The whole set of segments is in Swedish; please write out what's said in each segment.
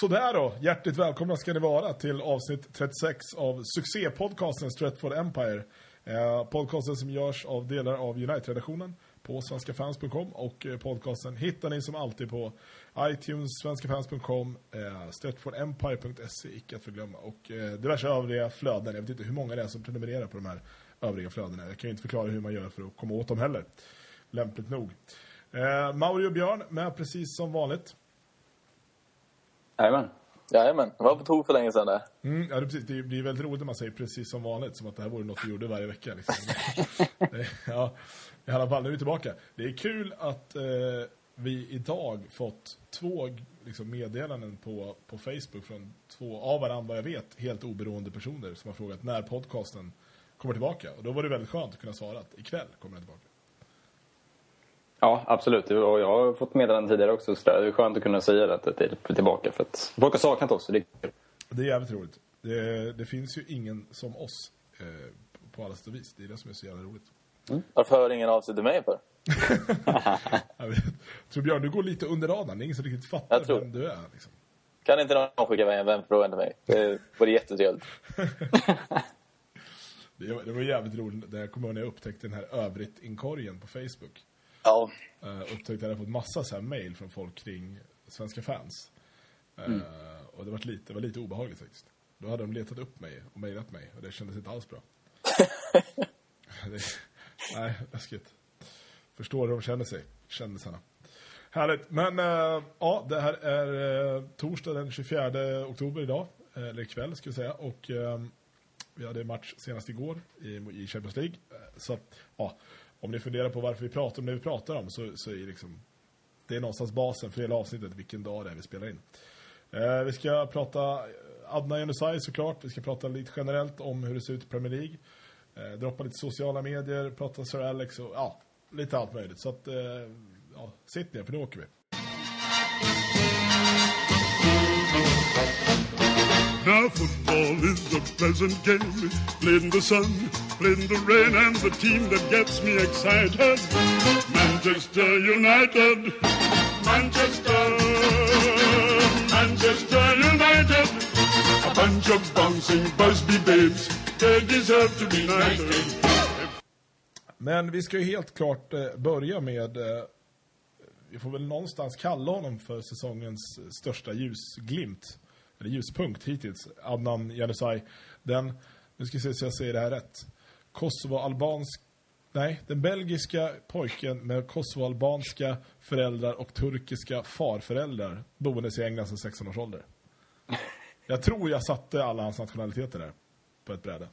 Sådär då, hjärtligt välkomna ska ni vara till avsnitt 36 av succépodcasten Stratford Empire. Eh, podcasten som görs av delar av United-redaktionen på svenskafans.com och eh, podcasten hittar ni som alltid på iTunes, svenskafans.com, eh, stratfordempire.se, icke att förglömma, och eh, diverse övriga flöden. Jag vet inte hur många det är som prenumererar på de här övriga flödena. Jag kan ju inte förklara hur man gör för att komma åt dem heller. Lämpligt nog. Eh, Mauri och Björn med precis som vanligt. Jajamän. Jajamän, det var på tok för länge sedan det. Mm, ja, det, precis, det blir väldigt roligt när man säger precis som vanligt, som att det här vore något vi gjorde varje vecka. Liksom. Det- ja, I alla fall, nu är vi tillbaka. Det är kul att eh, vi idag fått två liksom, meddelanden på, på Facebook från två av varandra, vad jag vet, helt oberoende personer som har frågat när podcasten kommer tillbaka. Och då var det väldigt skönt att kunna svara att ikväll kommer den tillbaka. Ja, absolut. Och jag har fått meddelanden tidigare också. Så det är skönt att kunna säga det att det är tillbaka. För att folk har saknat oss. Det är. Det är jävligt roligt. Det, det finns ju ingen som oss eh, på alla sätt och vis. Det är det som är så jävla roligt. Varför hör ingen av sig till mig för? Jag vet. tror Björn, du går lite under radarn. Det är ingen som riktigt fattar Jag tror- vem du är. Liksom. Kan inte någon skicka iväg en vänförfrågan till mig? Det vore jättetrevligt. Det var, det var jävligt roligt. Jag kommer ihåg när jag upptäckte den här övrigt-inkorgen på Facebook. Ja, Uh, upptäckte att jag fått massa så här mail från folk kring svenska fans. Eh, Och det var, lite, det var lite obehagligt faktiskt. Då hade de letat upp mig och mejlat mig. Och det kändes inte alls bra. det, nej, läskigt. Förstår hur de känner sig, kändisarna. Härligt. Men eh, ja, det här är eh, torsdag den 24 oktober idag. Eller ikväll ska vi säga. Och eh, vi hade match senast igår i, i Champions League. Så ja, om ni funderar på varför vi pratar om det vi pratar om så, så är det liksom det är någonstans basen för hela avsnittet, vilken dag det är vi spelar in. Eh, vi ska prata eh, Adnan Januzaj såklart. Vi ska prata lite generellt om hur det ser ut i Premier League. Eh, droppa lite sociala medier, prata Sir Alex och ja, lite allt möjligt. Så att, eh, ja, sitt ner för nu åker vi. Now football is a pleasant game, played in the sun, in the rain, and the team that gets me excited, Manchester United, Manchester, Manchester United, a bunch of bouncing Busby babes, they deserve to be knighted. Men vi ska ju helt klart eh, börja med, eh, vi får väl någonstans kalla honom för säsongens största ljusglimt, eller ljuspunkt hittills, Adnan Januzaj. Den, nu ska vi se så jag säger det här rätt, Kosovo-albansk, nej, den belgiska pojken med Kosovo-albanska föräldrar och turkiska farföräldrar boendes i England sedan 16 års ålder. Jag tror jag satte alla hans nationaliteter där, på ett bräde.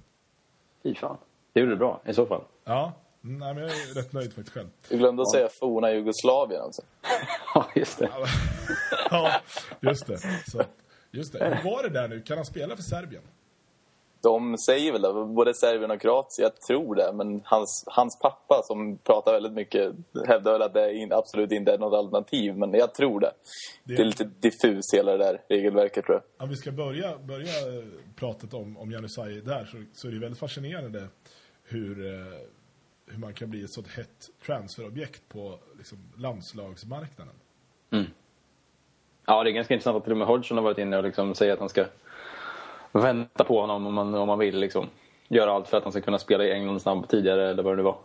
Fy fan. Det gjorde du bra i så fall. Ja, nej, men jag är rätt nöjd faktiskt själv. du glömde att säga forna Jugoslavien alltså. Ja, just det. Ja, just det. Så, just det. Hur var det där nu? Kan han spela för Serbien? De säger väl det, både Serbien och Kroatien, jag tror det. Men hans, hans pappa som pratar väldigt mycket hävdar väl att det in, absolut inte är något alternativ. Men jag tror det. Det- Det är lite diffust hela det där regelverket tror jag. Om vi ska börja, börja eh, pratet om, om Januzaj där så, så är det väldigt fascinerande hur, eh, hur man kan bli ett sådant hett transferobjekt på liksom, landslagsmarknaden. Ja, det är ganska intressant att till och med Hodgson har varit inne och liksom säger att han ska vänta på honom om man, om man vill. Liksom. Göra allt för att han ska kunna spela i England snabbt tidigare eller vad det nu var.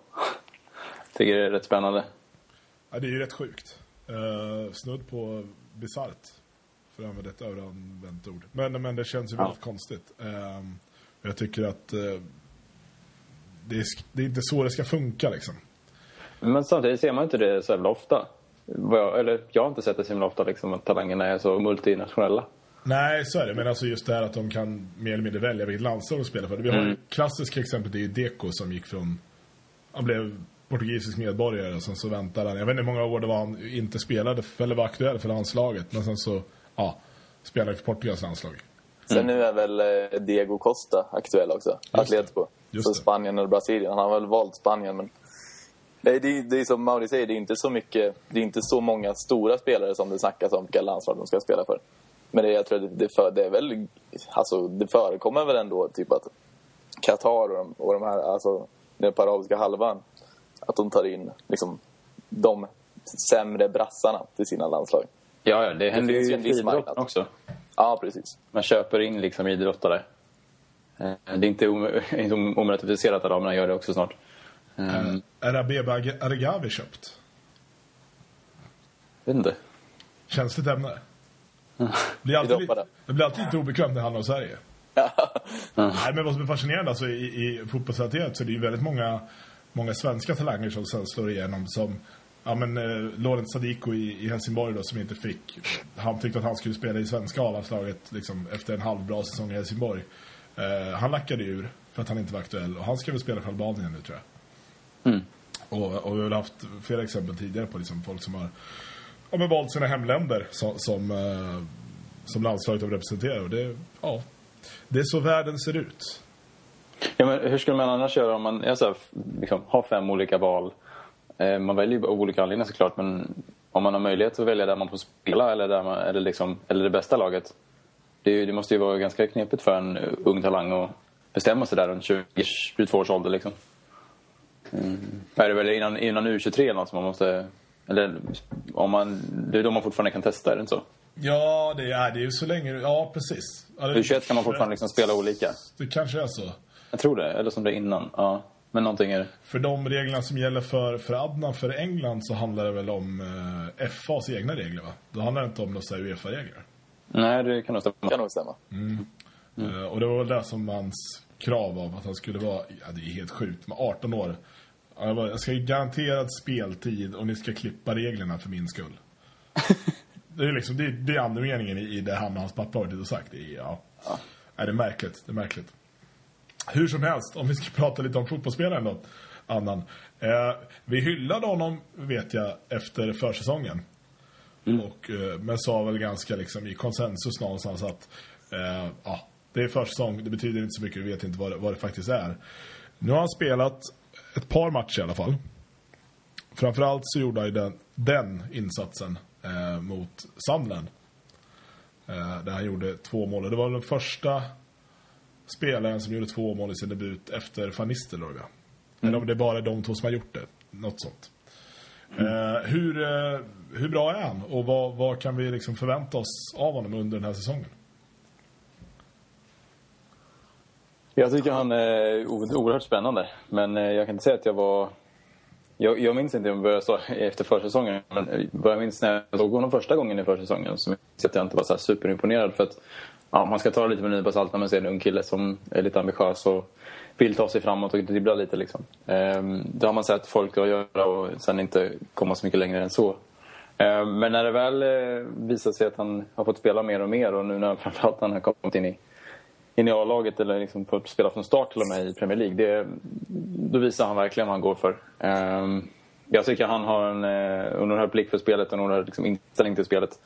Tycker det är rätt spännande. Ja, det är ju rätt sjukt. Uh, snudd på bisarrt, för att använda ett överanvänt ord. Men, men det känns ju Ja. väldigt konstigt. Och jag tycker att eh, det, är, det är inte så det ska funka liksom. Men samtidigt ser man inte det så jävla ofta. Jag, eller jag har inte sett det så himla ofta liksom, att talangerna är så multinationella. Nej, så är det. Men alltså just det här att de kan mer eller mindre välja vilket landslag de spelar för. Vi har Mm. klassiska exemplet, det är ju Deco som gick från... Han blev portugisisk medborgare och sen så väntade han. Jag vet inte hur många år det var han inte spelade för, eller var aktuell för landslaget. Men sen så, ja, spelade för Portugals landslag. Sen nu är väl eh, Diego Costa aktuell också. Atletico. Så. Spanien eller Brasilien. Han har väl valt Spanien men... Nej, det, är- det är som Mauri säger, det är inte så mycket... Det är inte så många stora spelare som det snackas om vilka landslag de ska spela för. Men det, jag tror det, det, för, det är väl... Alltså, det förekommer väl ändå typ att Qatar och de, och de här, alltså nere på arabiska halvan, att de tar in liksom de sämre brassarna till sina landslag. Ja, ja det händer finns ju i friidrotten också. Ja, precis. Man köper in liksom idrottare. Eh, Det är inte om- inte om- omratificerat att damerna gör det också snart. Eh, Är Abeba Aregawi köpt? vet inte. Känsligt ämne. Blir alltid, lite- blir alltid lite obekvämt när det handlar om Sverige. Nej, men vad som är fascinerande alltså, i, i fotbollsrelaterat så är det ju väldigt många, många svenska talanger som sen slår igenom som Ja men eh, Lorentz Sadiko i, i Helsingborg då som inte fick Han tyckte att han skulle spela i svenska A-landslaget liksom, efter en halvbra säsong i Helsingborg eh, Han lackade ur för att han inte var aktuell och han ska väl spela för Albanien nu tror jag Mm. och, och vi har haft flera exempel tidigare på liksom folk som har ja, men valt sina hemländer som, som, eh, som landslaget de representerar. Och det, ja, det är så världen ser ut. Ja, men hur skulle man annars göra om man är så här, liksom, har fem olika val? Eh, man väljer ju av olika anledningar såklart, men om man har möjlighet att välja där man får spela eller, där man, eller, liksom, eller det bästa laget. Det, ju- det måste ju vara ganska knepigt för en ung talang att bestämma sig där runt 20-22 års ålder. Liksom. Mm. Är det väl innan, innan U23 eller något som man måste... Eller om man, det är då man fortfarande kan testa, är det inte så? Ja, det är det är ju så länge... Ja, precis. Ja, det, U21 kan man fortfarande liksom spela olika. Det kanske är så. Jag tror det, eller som det är innan. Ja. Men någonting är det. För de reglerna som gäller för, för Adnan för England så handlar det väl om eh, FAs egna regler, va? Då handlar det inte om några Uefa-regler. Nej, det kan nog stämma. Kan nog stämma. Eh, och det var väl det som hans krav av att han skulle vara, ja det är helt sjukt, med 18 år. Ja, Jag, ska ge garanterad speltid och ni ska klippa reglerna för min skull. det är liksom, det, är- det är andemeningen i, i det han och hans pappa har och sagt. Det är, ja. Nej, det är märkligt, det är märkligt. Hur som helst, om vi ska prata lite om fotbollsspelaren då, Annan. Eh, vi hyllade honom, vet jag, efter försäsongen. Och, eh, men sa väl ganska liksom i konsensus någonstans att eh, ja, det är försäsong, det betyder inte så mycket, vi vet inte vad det, vad det faktiskt är. Nu har han spelat ett par matcher i alla fall. Framförallt så gjorde han ju den, den insatsen eh, mot Sunderland. Eh, där han gjorde två mål. Det var den första spelaren som gjorde två mål i sin debut efter Van Nistelrooy. va? Eller om det är bara de två som har gjort det. Något sånt. Eh, hur, eh, hur bra är han? Och vad, vad kan vi liksom förvänta oss av honom under den här säsongen? Jag tycker han är oerhört spännande. Men eh, jag kan inte säga att jag var... Jag, jag minns inte om jag började efter försäsongen. Men eh, vad jag minns när jag såg honom första gången i försäsongen så minns jag att jag inte var så här superimponerad. För att ja, man ska ta det lite med en nypa salt när man ser en ung kille som är lite ambitiös och vill ta sig framåt och dribbla lite. Liksom. Ehm, det har man sett folk att göra och sen inte komma så mycket längre än så. Ehm, men när det väl eh, visar sig att han har fått spela mer och mer och nu när framförallt han har kommit in i in i A-laget eller liksom fått spela från start till och med i Premier League. Det, då visar han verkligen vad han går för. Ehm, jag tycker han har en uh, oerhörd blick för spelet och en oerhörd liksom, inställning till spelet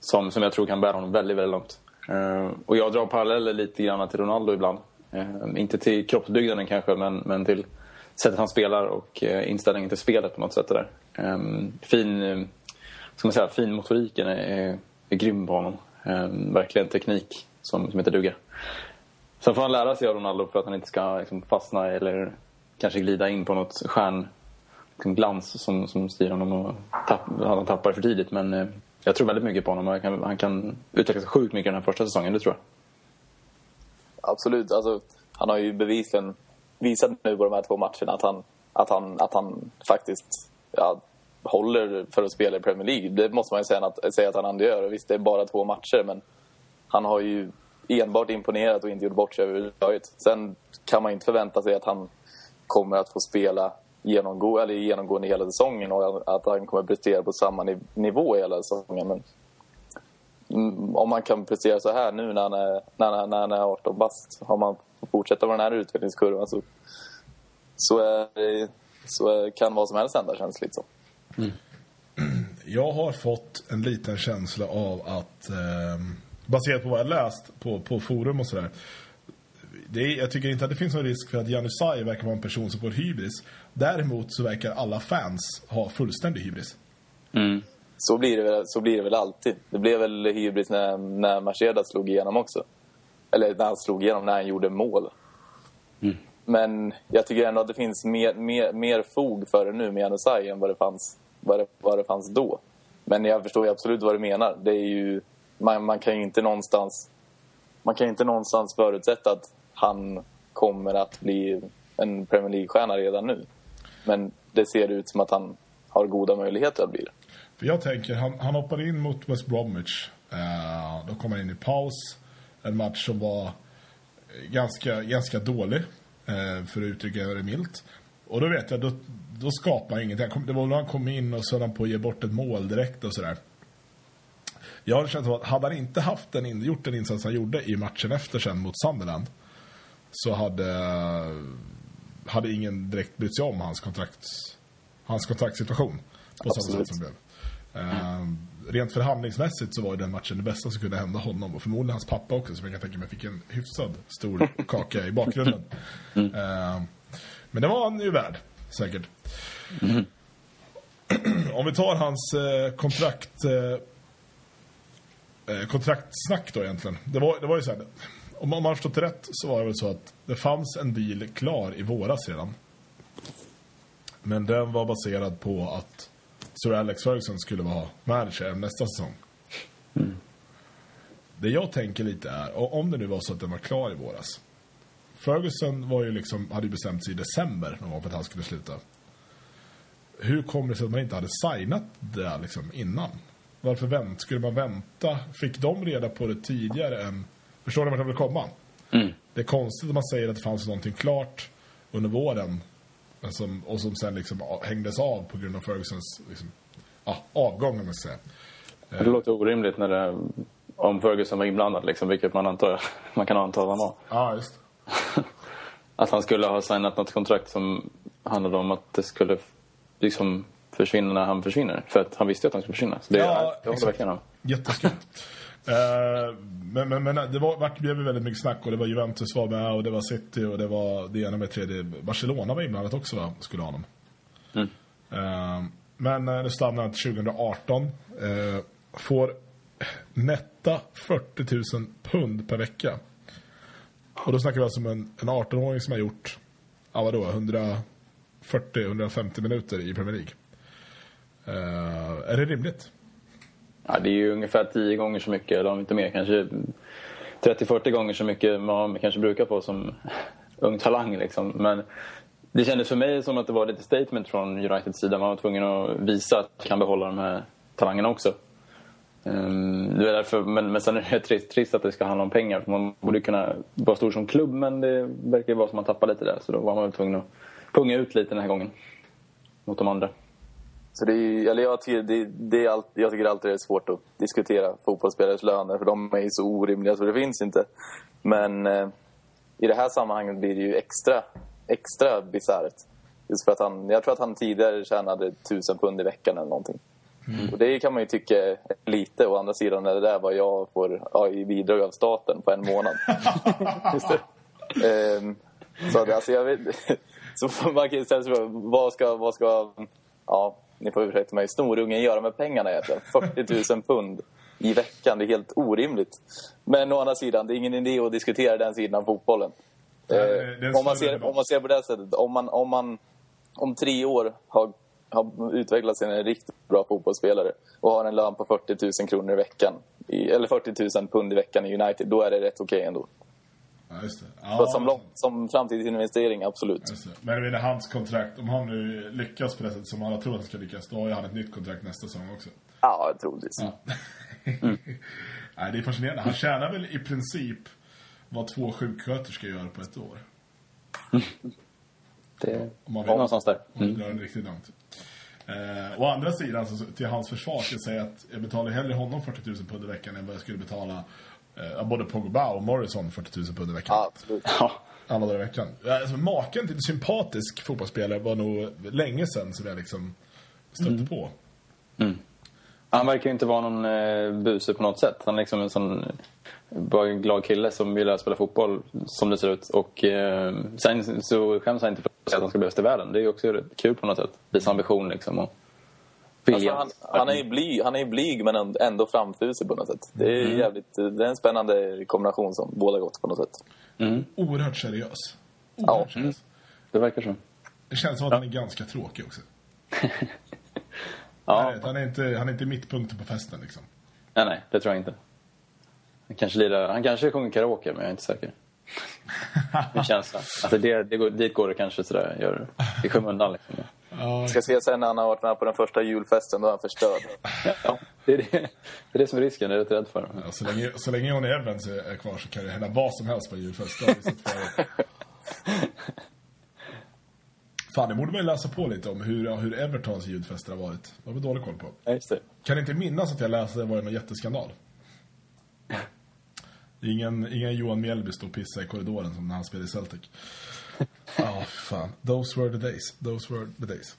som, som jag tror kan bära honom väldigt, väldigt långt. Ehm, och jag drar paralleller lite grann till Ronaldo ibland. Ehm, inte till kroppsbyggnaden kanske, men, men till sättet han spelar och eh, inställningen till spelet på något sätt. Där. Fin, eh, ska man säga, fin motoriken är, är, är grym på honom. Verkligen teknik som, som inte duger. Sen får han lära sig av Ronaldo för att han inte ska liksom, fastna eller kanske glida in på något stjärn liksom, glans som, som styr honom och tapp, han tappar för tidigt. Men eh, jag tror väldigt mycket på honom och han kan, han kan utvecklas sjukt mycket den här första säsongen, det tror jag. Absolut. Alltså, han har ju bevisligen visat nu på de här två matcherna att han, att han, att han faktiskt ja, håller för att spela i Premier League. Det måste man ju säga att, säga att han ändå gör. Visst, det är bara två matcher, men han har ju enbart imponerat och inte gjort bort sig överhuvudtaget. Sen kan man inte förvänta sig att han kommer att få spela genomgå, eller genomgående hela säsongen och att han kommer att prestera på samma niv- nivå hela säsongen. Men mm, om man kan prestera så här nu när han är, när han, när han är 18 bast, om man fortsätta på den här utvecklingskurvan så, så, är, så är, kan vad som helst hända känns det lite som. Jag har fått en liten känsla av att, eh, baserat på vad jag läst på, på forum och sådär. Det är, jag tycker inte att det finns någon risk för att Janusaj verkar vara en person som får hybris. Däremot så verkar alla fans ha fullständig hybris. Så blir, det väl, så blir det väl alltid. Det blev väl hybris när, när Mercedes slog igenom också. Eller när han slog igenom, när han gjorde mål. Men jag tycker ändå att det finns mer, mer, mer fog för det nu med Janusaj än vad det, fanns, vad, det, vad det fanns då. Men jag förstår ju absolut vad du menar. Det är ju, man, man kan ju inte någonstans man kan inte någonstans förutsätta att han kommer att bli en Premier League-stjärna redan nu. Men det ser ut som att han har goda möjligheter att bli det. För jag tänker, han, han hoppade in mot West Bromwich. Eh, uh, då kom han in i paus. En match som var ganska, ganska dålig, uh, för att uttrycka det milt. Och då vet jag, då, då skapade han ingenting. Det var när han kom in och så höll han på att ge bort ett mål direkt och sådär. Jag har känt att hade han inte haft den, gjort den insats han gjorde i matchen efter sen mot Sunderland så hade, hade ingen direkt brytt sig om hans, kontrakt, hans kontraktssituation på samma sätt som det blev. Ehm, rent förhandlingsmässigt så var den matchen det bästa som kunde hända honom och förmodligen hans pappa också som jag kan tänka mig fick en hyfsad stor kaka i bakgrunden. Ehm, men det var han ju värd, säkert. Om vi tar hans eh, kontrakt eh, kontraktsnack då egentligen. Det var, det var ju så här, om man har förstått rätt så var det väl så att det fanns en deal klar i våras redan. Men den var baserad på att Sir Alex Ferguson skulle vara manager nästa säsong. Det jag tänker lite är, om det nu var så att den var klar i våras. Ferguson var ju liksom, hade ju bestämt sig i december någon gång för att han skulle sluta. Hur kommer det sig att man inte hade signat det liksom innan? Varför vänt, skulle man vänta? Fick de reda på det tidigare än... Förstår ni vart jag vill komma? Det är konstigt att man säger att det fanns någonting klart under våren som, och som sen liksom hängdes av på grund av Fergusons liksom, ja, avgång, om man säga. Det låter orimligt när det, om Ferguson var inblandad, liksom, vilket man, antar, man kan anta att han var. Ja, just Att han skulle ha signat något kontrakt som handlade om att det skulle liksom försvinna när han försvinner. För att han visste att han skulle försvinna. Så det, Ja, det håller verkligen om. Jätteskumt. Eh, men men, men det var, vart blev det väldigt mycket snack och det var Juventus var med och det var City och det var det ena med tredje. Barcelona var inblandat också va? Skulle ha honom. Eh, men eh, det stannade till 2018. Eh, får netta 40 000 pund per vecka. Och då snackar vi alltså om en, en 18-åring som har gjort, ja vadå, 140-150 minuter i Premier League. Eh, är det rimligt? Ja, det är ju ungefär 10 gånger så mycket, eller om inte mer, kanske 30-40 gånger så mycket man kanske brukar få som ung talang. Liksom. Men det kändes för mig som att det var lite statement från Uniteds sida. Man var tvungen att visa att man kan behålla de här talangerna också. Um, det är därför, men, men sen är det trist, trist att det ska handla om pengar. För man borde kunna vara stor som klubb, men det verkar ju vara som att man tappar lite där. Så då var man väl tvungen att punga ut lite den här gången. Mot de andra. Så det är, eller jag, tycker, det, det är allt, jag tycker alltid det är svårt att diskutera fotbollsspelares löner för de är ju så orimliga så det finns inte. Men eh, i det här sammanhanget blir det ju extra, extra bisarrt. Just för att han, jag tror att han tidigare tjänade tusen pund i veckan eller någonting. Och det kan man ju tycka lite. Å andra sidan är det där vad jag får ja, i bidrag av staten på en månad. Ehm, så att, alltså, jag vet, så man kan ju ställa sig vad ska, vad ska, ja, ni får ursäkta mig, snorungen göra med pengarna egentligen? 40 000 pund i veckan, det är helt orimligt. Men å andra sidan, det är ingen idé att diskutera den sidan av fotbollen. Eh, om, man ser, om man ser på det sättet, om man, om man om tre år har, har utvecklats till en riktigt bra fotbollsspelare och har en lön på 40 000 kronor i veckan, i, eller 40 000 pund i veckan i United, då är det rätt okej ändå. Ja, just det. Ja, som, lång, som framtidsinvestering, absolut. just det. Men menar, hans kontrakt, om han nu lyckas på det sättet som alla tror att han ska lyckas, då har ju han ett nytt kontrakt nästa säsong också. Ja, troligtvis. Ja. Nej, det är fascinerande. Han tjänar väl i princip vad två sjuksköterskor gör på ett år. Det Om man är någonstans där. Om man drar den riktigt långt. Eh, å andra sidan, så, till hans försvar ska jag säga att jag betalar hellre honom 40 000 pund i veckan än vad jag skulle betala eh, både Pogba och Morrison 40 000 pund i veckan. Ja, absolut. Ja. Alla dagar i veckan. Ja, Alltså, maken till en sympatisk fotbollsspelare var nog länge sedan som jag liksom stötte på. Han verkar ju inte vara någon eh, buse på något sätt. Han är liksom en sån eh, bara en glad kille som gillar att spela fotboll som det ser ut. Och eh, sen så skäms han inte för att säga att han ska bli bäst i världen. Det är ju också kul på något sätt. Visa ambition liksom och. Alltså, han, han är ju blyg, han är ju blyg men ändå- framfusig på något sätt. Det är Mm. jävligt, det är en spännande kombination som båda gott på något sätt. Oerhört seriös. Oerhört Ja. seriös. Det verkar så. Det känns som att han är ganska tråkig också. Ja. Nej, Han, är inte, han är inte mittpunkten på festen liksom. Nej, nej, det tror jag inte. Han kanske, lirar, han kanske sjunger karaoke, men jag är inte säker. Min känsla. Alltså det, det går, dit går det kanske sådär, gör, i skymundan liksom. Ja, Ska se sen när han har varit med på den första julfesten, då är han förstörd. Ja, det är det, det är det som är risken, det är jag rädd för. Ja, så, länge, så länge Johnny Evans är kvar så kan det hända vad som helst på julfest. Det sett förut. Fan, det borde man ju läsa på lite om hur, hur Evertons julfester har varit. Det har vi dålig koll på. Ja, just det. Kan inte minnas att jag läste att det var någon jätteskandal. Ingen, ingen Johan Mjällby stod och pissade i korridoren som när han spelade i Celtic. Ja, fan. Those were the days. Those were the days.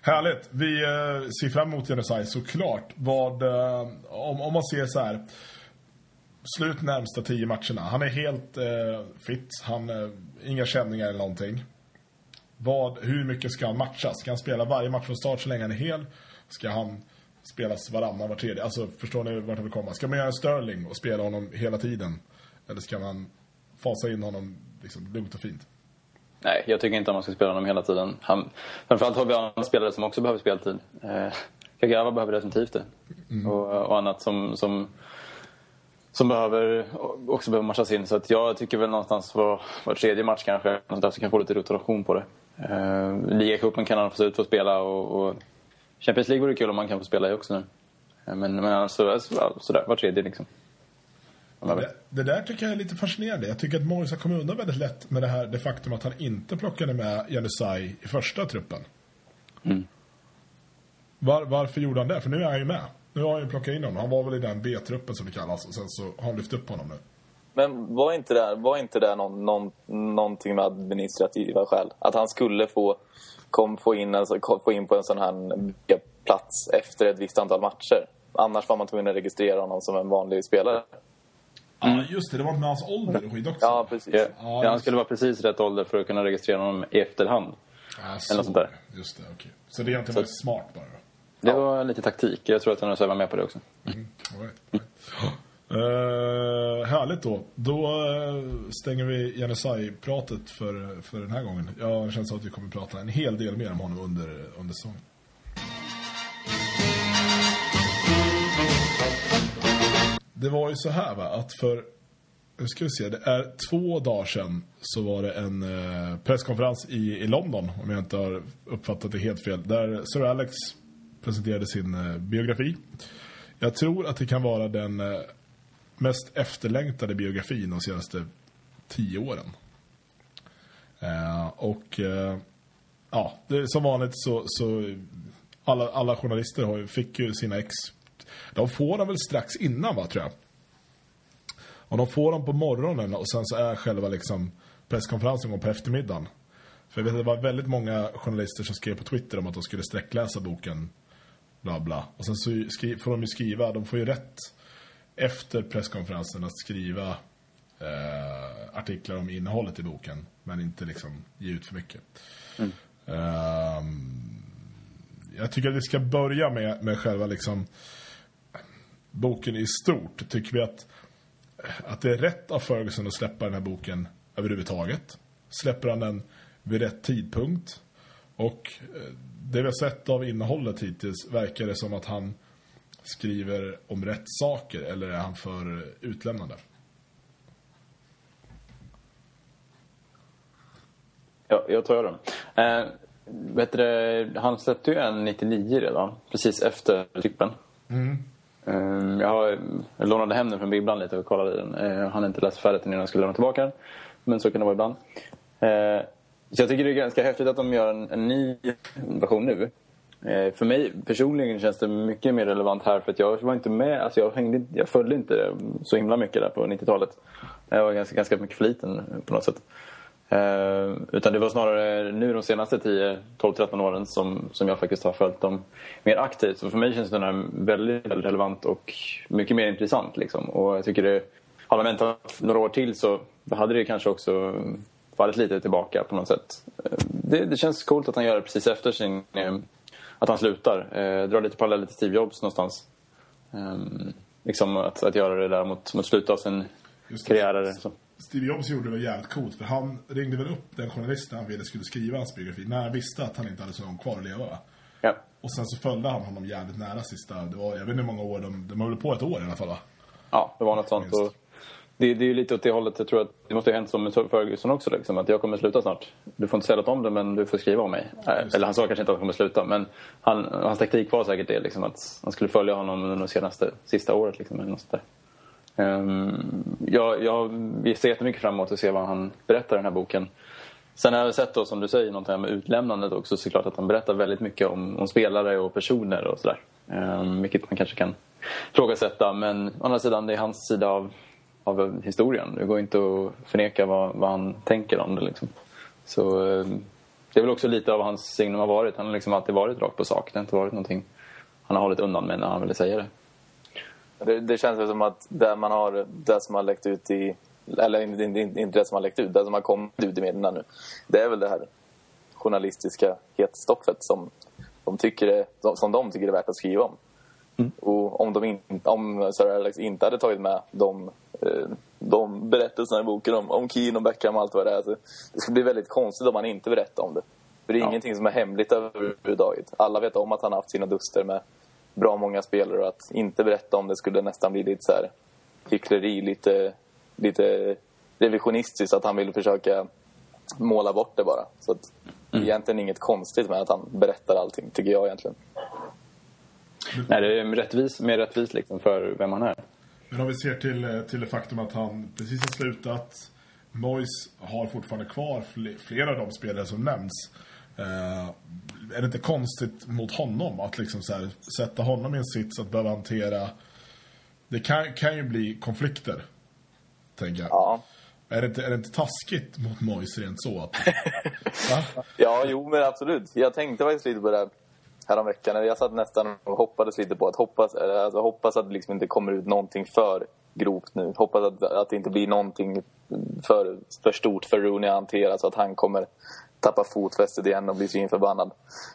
Härligt. Vi eh, ser fram emot Genocide såklart. Vad, eh, om, om man ser så här. Slut närmsta tio matcherna. Han är helt eh, fit. Han, eh, inga känningar eller någonting. Vad, hur mycket ska han matchas? Ska han spela varje match från start så länge han är hel? Ska han spelas varannan, var tredje? Alltså, förstår ni vart jag vill komma? Ska man göra Sterling och spela honom hela tiden? Eller ska man fasa in honom liksom, lugnt och fint? Nej, jag tycker inte att man ska spela honom hela tiden. Han, framförallt har vi andra spelare som också behöver speltid. Eh, Kagawa behöver definitivt det. Och, och annat som, som, som behöver, också behöver matchas in. Så att jag tycker väl någonstans var, var tredje match kanske, något där så kan få lite rotation på det. Eh, Ligacupen kan han få ut för att spela och, och Champions League vore kul om man kan få spela i också nu. Eh, Men, men alltså, alltså, sådär, var tredje liksom. Det, det där tycker jag är lite fascinerande. Jag tycker att Moisa kom undan väldigt lätt med det här det faktum att han inte plockade med Janusaj i första truppen. Mm. Var, varför gjorde han det? För nu är han ju med. Nu har han ju plockat in honom. Han var väl i den B-truppen som det kallas. Och sen så har han lyft upp honom nu. Men var inte det, var inte det någon, någon, någonting med administrativa skäl? Att han skulle få, kom, få, in, alltså, kom, få in på en sån här plats efter ett visst antal matcher? Annars var man tvungen att registrera honom som en vanlig spelare. Ja, just det. Det var med hans ålder och skit också. Ja, precis. Ja, Ja, ja, han skulle vara precis rätt ålder för att kunna registrera honom i efterhand. Ja, Eller något sånt där. Just det, okej. Så det är egentligen bara smart bara? Det var lite taktik. Jag tror att han var med på det också. Mm, all right, all right. Eh, härligt då. Då eh, stänger vi Janusaj-pratet för, för den här gången. Jag känns att vi kommer prata en hel del mer om honom under, under säsongen. Det var ju så här va, att för, nu ska vi se, det är två dagar sedan så var det en eh, presskonferens i, i London, om jag inte har uppfattat det helt fel, där Sir Alex presenterade sin eh, biografi. Jag tror att det kan vara den eh, mest efterlängtade biografin de senaste tio åren. Eh, och eh, ja, det, är som vanligt så, så alla, alla journalister har, fick ju sina ex. De får dem väl strax innan va, tror jag. Och de får dem på morgonen och sen så är själva liksom presskonferensen går på eftermiddagen. För jag vet att det var väldigt många journalister som skrev på Twitter om att de skulle sträckläsa boken bla bla. Och sen så skri, får de ju skriva, de får ju rätt efter presskonferensen att skriva eh, artiklar om innehållet i boken. Men inte liksom ge ut för mycket. Ehm, jag tycker att vi ska börja med, med själva liksom boken i stort. Tycker vi att, att det är rätt av Ferguson att släppa den här boken överhuvudtaget? Släpper han den vid rätt tidpunkt? Och eh, det vi har sett av innehållet hittills verkar det som att han skriver om rätt saker eller är han för utlämnande? Ja, jag tar den. Eh, det, han släppte ju en 99 redan, precis efter trippen. Eh, jag, har, jag lånade hem den från bibblan lite och kollade i den. Eh, jag hann inte läsa färdigt den innan jag skulle lämna tillbaka den. Men så kan det vara ibland. Eh, så jag tycker det är ganska häftigt att de gör en, en ny version nu. Eh, för mig personligen känns det mycket mer relevant här för att jag var inte med, alltså jag, hängde, jag följde inte så himla mycket där på 90-talet. Jag var ganska, ganska mycket för liten på något sätt. Eh, utan det var snarare nu de senaste 10, 12, 13 åren som, som jag faktiskt har följt dem mer aktivt. Så för mig känns den här väldigt, väldigt relevant och mycket mer intressant. Liksom. Och jag tycker det, hade man väntat några år till så hade det kanske också fallit lite tillbaka på något sätt. Eh, det, det känns coolt att han gör det precis efter sin, eh, att han slutar. Eh, drar lite paralleller till Steve Jobs någonstans. Eh, liksom att, att göra det där mot, mot slutet av sin karriär. Steve Jobs gjorde det jävligt coolt för han ringde väl upp den journalisten han ville skulle skriva hans biografi när han visste att han inte hade så långt kvar att leva va? Ja. Och sen så följde han honom jävligt nära sista, det var, jag vet inte hur många år, de, de höll på ett år i alla fall va? Ja, det var något sånt. Och det, det är ju lite åt det hållet. Jag tror att det måste ha hänt som med Ferguson också. Liksom, att jag kommer sluta snart. Du får inte säga något om det, men du får skriva om mig. Äh, eller han sa kanske inte att han kommer sluta, men han, hans taktik var säkert det. Liksom, att han skulle följa honom under det senaste, sista året. Liksom, eller något. Um, jag, jag ser jättemycket fram emot att se vad han berättar i den här boken. Sen har jag sett då, som du säger, något här med utlämnandet också. Såklart att han berättar väldigt mycket om, om spelare och personer och sådär. Um, vilket man kanske kan ifrågasätta. Men å andra sidan, det är hans sida av, av historien. Det går inte att förneka vad, vad han tänker om det. Liksom. Så um, det är väl också lite av hans signum har varit. Han har liksom alltid varit rakt på sak. Det har inte varit någonting han har hållit undan med när han ville säga det. Det, det känns som att det man har, det som har läckt ut i eller inte, inte, det som har läckt ut, det som har kommit ut i medierna nu. Det är väl det här journalistiska hetstoffet som de, tycker är, som de tycker är värt att skriva om. Mm. Och om, de in, om Sir Alex inte hade tagit med de, eh, de berättelserna i boken om, om Keane och Beckham och allt vad det är. Så det skulle bli väldigt konstigt om han inte berättar om det. För det är ja. ingenting som är hemligt överhuvudtaget. Alla vet om att han har haft sina duster med bra många spelare och att inte berätta om det skulle nästan bli lite så här hyckleri, lite lite revisionistiskt att han vill försöka måla bort det bara. Så att mm. egentligen inget konstigt med att han berättar allting, tycker jag egentligen. Nej, det är rättvis, mer rättvist liksom för vem han är. Men om vi ser till, till det faktum att han precis har slutat. Mois har fortfarande kvar flera av de spelare som nämns. Eh, är det inte konstigt mot honom att liksom här, sätta honom i en sits att behöva hantera... Det kan, kan ju bli konflikter tänker jag. Ja. Är det, inte, är det inte taskigt mot Moise rent så? Att, ja, jo men absolut. Jag tänkte faktiskt lite på det häromveckan. Jag satt nästan och hoppades lite på att hoppas, alltså, hoppas att det liksom inte kommer ut någonting för grovt nu. Hoppas att, att det inte blir någonting för, för stort för Rooney att hantera så att han kommer tappa fotfästet igen och bli svinförbannad.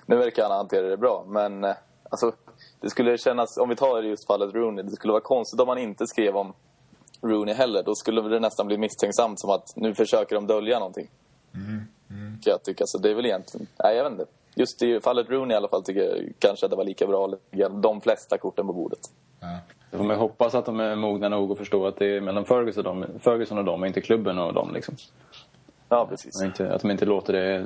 Nu verkar han hantera det bra, men eh, alltså, det skulle kännas, om vi tar just fallet Rooney, det skulle vara konstigt om man inte skrev om Rooney heller. Då skulle det nästan bli misstänksamt som att nu försöker de dölja någonting. Mm. Kan jag tycka. Så det är väl egentligen... Nej, jag vet inte. Just i fallet Rooney i alla fall tycker jag kanske att det var lika bra att lägga de flesta korten på bordet. Ja. får man hoppas att de är mogna nog att förstå att det är mellan Ferguson och dem, Ferguson och dem, inte klubben och dem. Liksom. Ja, precis. Att, inte, att de inte låter det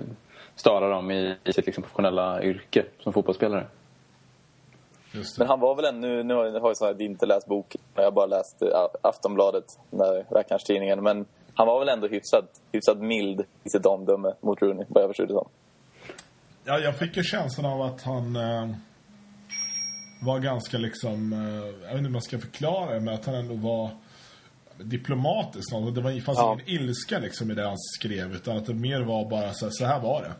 störa dem i, i sitt liksom, professionella yrke som fotbollsspelare. Men han var väl ännu, nu har jag så här, inte läst boken, jag har bara läst uh, Aftonbladet, Rackarns-tidningen. Men han var väl ändå hyfsat, hyfsat mild i sitt omdöme mot Rooney, vad jag förstod det som. Ja, jag fick ju känslan av att han eh, var ganska liksom, eh, jag vet inte hur man ska förklara det, men att han ändå var diplomatisk. Det var, fanns ja. ingen ilska liksom i det han skrev, utan att det mer var bara så här, så här var det.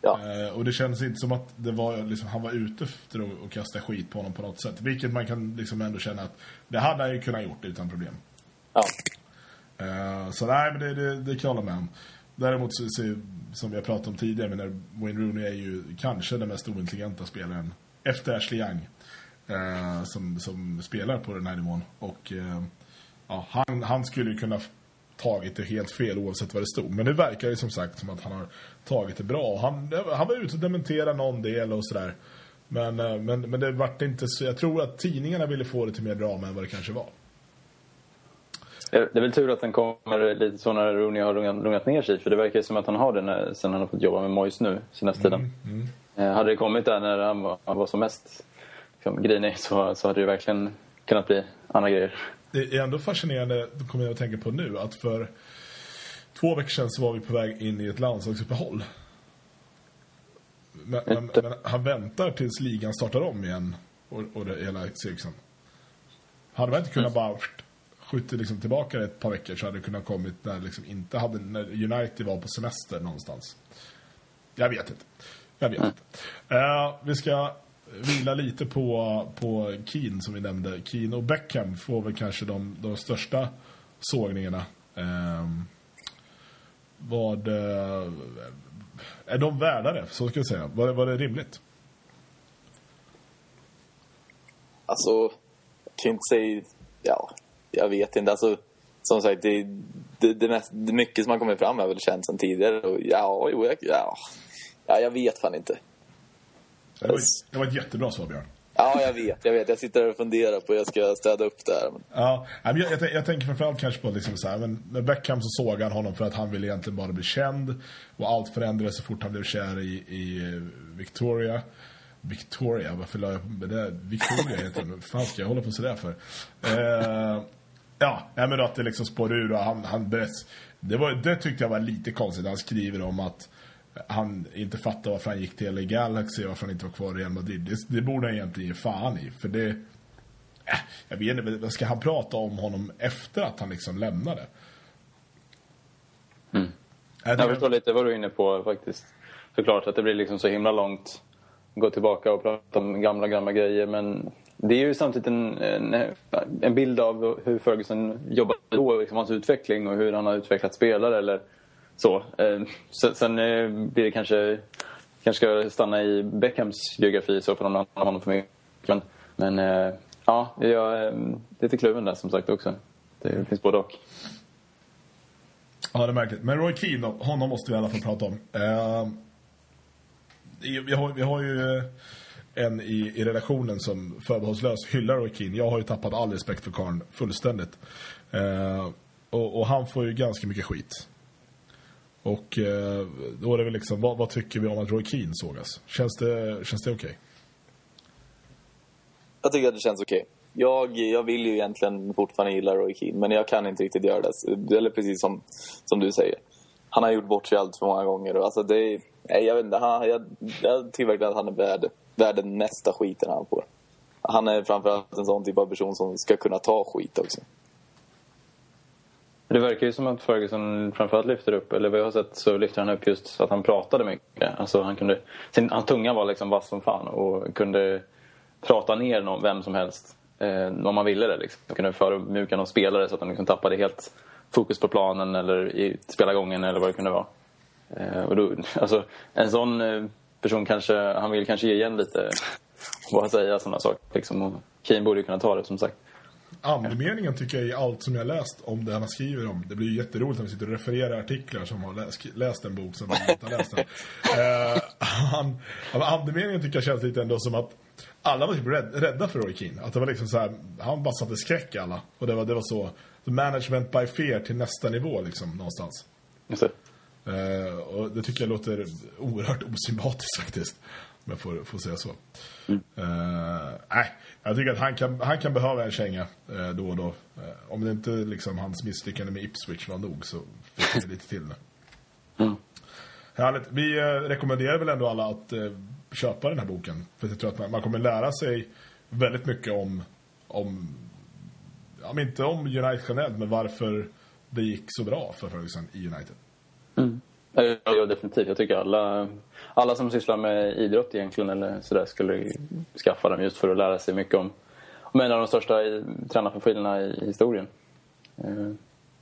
Ja. Eh, och det kändes inte som att det var, liksom, han var ute efter att, att kasta skit på honom på något sätt. Vilket man kan liksom ändå känna att det hade han ju kunnat gjort utan problem. Ja. Eh, så nej, men det, det, det kan jag hålla med om. Däremot så, så, som vi har pratat om tidigare, men Wayne Rooney är ju kanske den mest ointelligenta spelaren efter Ashley Young. Eh, som, som spelar på den här nivån. Och eh, ja, han, han skulle ju kunna tagit det helt fel oavsett vad det stod. Men det verkar ju som sagt som att han har tagit det bra. Han, han var ute och dementerade någon del och sådär. Men, eh, men, men det vart inte så... Jag tror att tidningarna ville få det till mer drama än vad det kanske var. Det är väl tur att den kommer lite så när Rooney har lugnat ner sig. För det verkar som att han har det när, sen han har fått jobba med Moyes nu, senaste tiden. Mm, mm. Hade det kommit där när han var, han var som mest liksom, grinig så, så hade det verkligen kunnat bli andra grejer det är ändå fascinerande, kommer jag att tänka på nu, att för två veckor sedan så var vi på väg in i ett landslagsuppehåll. Men, men, men, han väntar tills ligan startar om igen och, och det hela cirkusen. Hade man inte kunnat bara skjuta liksom tillbaka ett par veckor så hade det kunnat kommit när liksom inte hade när United var på semester någonstans. Jag vet inte. Jag vet inte. Uh, vi ska vila lite på, på Keen som vi nämnde. Keen och Beckham får väl kanske de, de största sågningarna. Eh, vad... Eh, är de värda det, så ska jag säga? Var, var det rimligt? Alltså, jag kan inte säga... Ja, jag vet inte. Alltså, som sagt, det, det, det, mest, det mycket som har kommit fram är väl känt sedan tidigare. Och ja, jo, jag, ja, ja, jag vet fan inte. Det var, det var ett jättebra svar, Björn. Ja, jag vet. Jag vet. Jag sitter och funderar på hur jag ska städa upp det här. Ja, jag, jag, jag tänker framförallt kanske på liksom så här, men med Beckham så såg han honom för att han ville egentligen bara bli känd. Och allt förändrades så fort han blev kär i, i eh, Victoria. Victoria, varför la jag på det? Victoria heter. Vad fan ska jag hålla på sådär för? Eh, ja, nej, men att det liksom spår ur och han, han berätt, det, var, det tyckte jag var lite konstigt. Han skriver om att han inte fattar varför han gick till LA Galaxy, varför han inte var kvar i Real Madrid. Det, det borde han egentligen ge fan i, för det... Äh, jag vet inte, men ska han prata om honom efter att han liksom lämnade? Äh, det- Jag förstår lite vad du är inne på faktiskt. Såklart att det blir liksom så himla långt gå tillbaka och prata om gamla, gamla grejer. Men det är ju samtidigt en, en, en bild av hur Ferguson jobbade då, liksom hans utveckling och hur han har utvecklat spelare eller så. Eh, Sen, eh, blir det kanske, kanske ska stanna i Beckhams geografi i så fall om det handlar om honom för mycket. Men, men eh, ja, jag är lite kluven där som sagt också. Det finns både och. Ja, det är märkligt. Men Roy Keane, då, honom måste vi i alla fall prata om. Eh, vi, har, vi har ju eh, en i, i redaktionen som förbehållslöst hyllar Roy Keane. Jag har ju tappat all respekt för karln fullständigt. Eh, och, och han får ju ganska mycket skit. Och eh, då är det väl liksom, vad, vad tycker vi om att Roy Keane sågas? Känns det, känns det okej? Jag tycker att det känns okej. Jag, jag vill ju egentligen fortfarande gilla Roy Keane, men jag kan inte riktigt göra det. Eller precis som, som du säger. Han har gjort bort sig allt för många gånger. Alltså det, nej, jag, vet inte, han, jag, jag tycker verkligen att han är värd, världen mesta skiten han får. Han är framförallt en sån typ av person som ska kunna ta skit också. Det verkar ju som att Ferguson framförallt lyfter upp, eller vad jag har sett så lyfter han upp just att han pratade mycket. Alltså han kunde, sin, han tunga var liksom vass som fan och kunde prata ner någon, vem som helst eh, om man ville det. Liksom. Han kunde förödmjuka någon spelare så att de liksom tappade helt fokus på planen eller i spelargången eller vad det kunde vara. Eh, och då, alltså, en sån eh, person kanske, han vill kanske ge igen lite vad säga sådana saker. Liksom. Och Kane borde ju kunna ta det som sagt. Andemeningen tycker jag i allt som jag läst om det han skriver om. Det blir ju jätteroligt när vi sitter och refererar artiklar som har läst, läst en bok som vi inte har läst den. Eh, andemeningen tycker jag känns lite ändå som att alla var typ rädd, rädda för Roy Keane. Att det var liksom så här, han bara satte skräck i alla. Och det var, det var så, management by fear till nästa nivå liksom någonstans. Just det. Eh, och det tycker jag låter oerhört osympatiskt faktiskt. Om jag får, får säga så. Eh, nej, jag tycker att han kan, han kan behöva en känga eh, då och då. Om det inte liksom hans misslyckande med Ipswich var nog så fick vi lite till nu. Mm. Härligt. Vi rekommenderar väl ändå alla att köpa den här boken. För jag tror att man, man kommer lära sig väldigt mycket om, om men inte om United generellt, men varför det gick så bra för Ferguson i United. Mm. Ja, ja, definitivt. Jag tycker alla, alla som sysslar med idrott egentligen eller sådär skulle skaffa dem just för att lära sig mycket om, om en av de största i- tränarprofilerna i historien. Eh,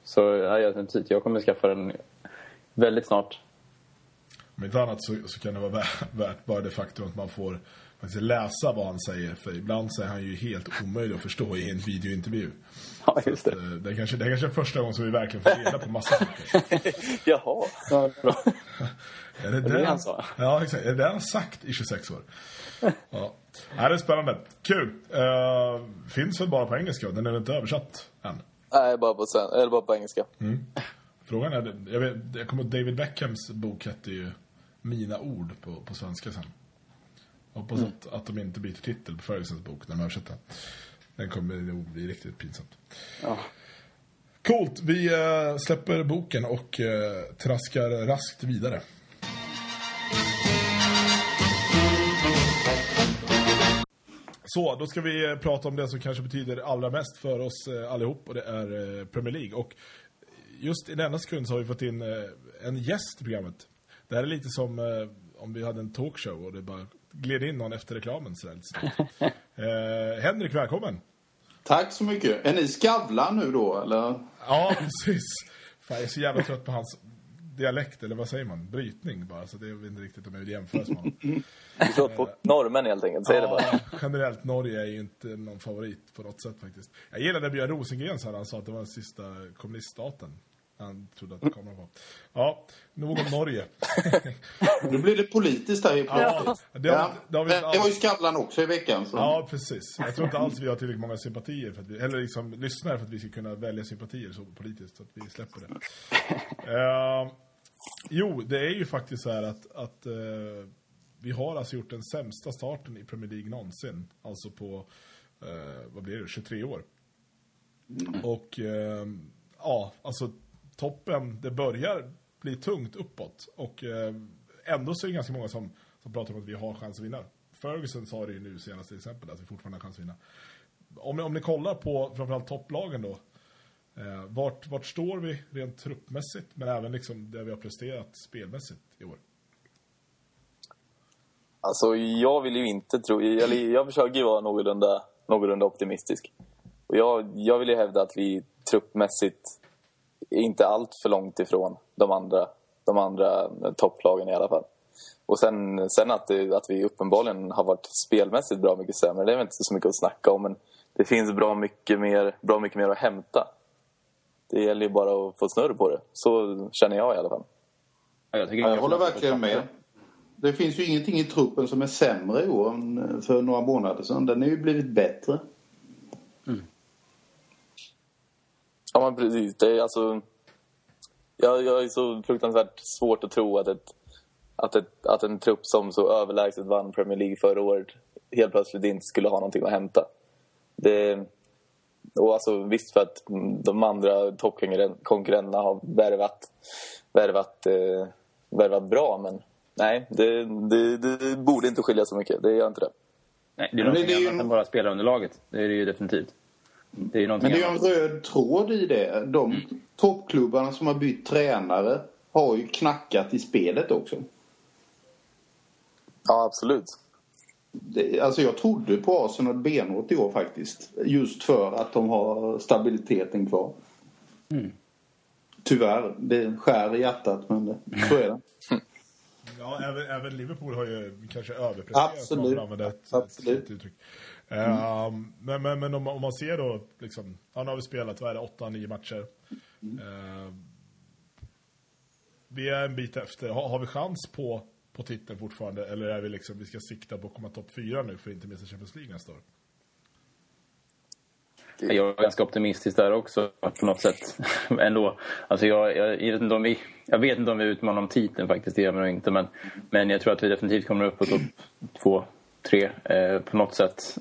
så ja, jag, definitivt. jag kommer skaffa den väldigt snart. Om inte annat så, så kan det vara värt bara det faktum att man får faktiskt läsa vad han säger. För ibland så är han ju helt omöjlig att förstå i en videointervju. Ja, just det. Eh, Det är kanske, det är kanske första gången som vi verkligen får reda på massa saker. Jaha. Ja, bra. Är det det det han sa? Ja, exakt. Är det det han sagt i 26 år? Ja. ja det är spännande. Kul. Uh, finns väl bara på engelska? Den är inte översatt än? Nej, bara på, sven- eller bara på engelska. Frågan är, jag, vet, jag kommer ihåg David Beckhams bok hette ju Mina ord på, på svenska sen. Hoppas Mm. att, att de inte byter titel på Fergusons bok när de översätter den. Kommer nog bli riktigt pinsamt. Ja. Coolt, vi eh, släpper boken och eh, traskar raskt vidare. Så, då ska vi eh, prata om det som kanske betyder allra mest för oss allihop och det är Premier League. Och just i denna sekund så har vi fått in en gäst i programmet. Det här är lite som om vi hade en talkshow och det bara gled in någon efter reklamen snabbt. eh, Henrik, välkommen! Tack så mycket. Är ni Skavlan nu då, eller? Ja, precis. Fan, jag är så jävla trött på hans dialekt, eller vad säger man? Brytning bara, så det är inte riktigt om jag vill jämföra med honom. Du slår på normen helt enkelt, säg det bara. Ja, generellt Norge är ju inte någon favorit på något sätt faktiskt. Jag gillade Björn Rosengren sa han sa att det var den sista kommuniststaten. Han trodde att kameran var. Ja, nog om Norge. Nu blir det politiskt här i Ja, det Ja, det har vi det inte var ju alls. Skavlan också i veckan. Så. Ja, precis. Jag tror inte alls vi har tillräckligt många sympatier för att vi, eller liksom lyssnare för att vi ska kunna välja sympatier så politiskt så att vi släpper det. Eh, jo, det är ju faktiskt så här att, att eh, vi har alltså gjort den sämsta starten i Premier League någonsin. Alltså på, eh, vad blir det, 23 år. Och eh, ja, alltså toppen, det börjar bli tungt uppåt. Och eh, ändå så är det ganska många som, som pratar om att vi har chans att vinna. Ferguson sa det ju nu senast till exempel, att vi fortfarande har chans att vinna. Om, ni- om ni kollar på framförallt topplagen då. Eh, vart, vart står vi rent truppmässigt, men även liksom det vi har presterat spelmässigt i år? Alltså, jag vill ju inte tro... Eller jag försöker ju vara någorlunda, någorlunda optimistisk. Och jag, jag vill ju hävda att vi truppmässigt inte allt för långt ifrån de andra, de andra topplagen i alla fall. Och sen, sen att, det, att vi uppenbarligen har varit spelmässigt bra mycket sämre, det är väl inte så mycket att snacka om. Men det finns bra mycket mer, bra mycket mer att hämta. Det gäller ju bara att få snurr på det. Så känner jag i alla fall. Ja, jag, jag håller verkligen med. Det finns ju ingenting i truppen som är sämre i år än för några månader sedan. Den har ju blivit bättre. Ja, men precis. Det är alltså... Jag, jag är så fruktansvärt svårt att tro att, ett, att, ett, att en trupp som så överlägset vann Premier League förra året helt plötsligt inte skulle ha någonting att hämta. Det, och alltså, visst för att de andra toppkonkurrenterna har värvat, värvat, eh, värvat bra, men nej, det, det, det borde inte skilja så mycket. Det gör inte det. Nej, det är någonting det är ju annat än bara spelarunderlaget. Det är det ju definitivt. Det är ju någonting Men det är en röd tråd i det. De toppklubbarna som har bytt tränare har ju knackat i spelet också. Ja, absolut. Det, alltså jag trodde på Arsenal benhårt i år faktiskt. Just för att de har stabiliteten kvar. Tyvärr, det skär i hjärtat men det, så är det. Ja, även, även Liverpool har ju kanske överpresterat. Absolut. ett, Absolut. ett uttryck. Ehm, men men, men om, man- om man ser då, liksom, ja, nu har vi spelat, vad är det, åtta, nio matcher. Ehm, vi är en bit efter. Har, har vi chans på, på titeln fortfarande? Eller är vi liksom, vi ska sikta på att komma topp fyra nu för att inte missa Champions League nästa år? Jag är ganska optimistisk där också på något sätt. Ändå. Alltså jag, jag, jag, vet inte om vi, jag vet inte om vi utmanar om titeln faktiskt, det gör vi nog inte. Men, men jag tror att vi definitivt kommer upp på topp två, tre eh, på något sätt.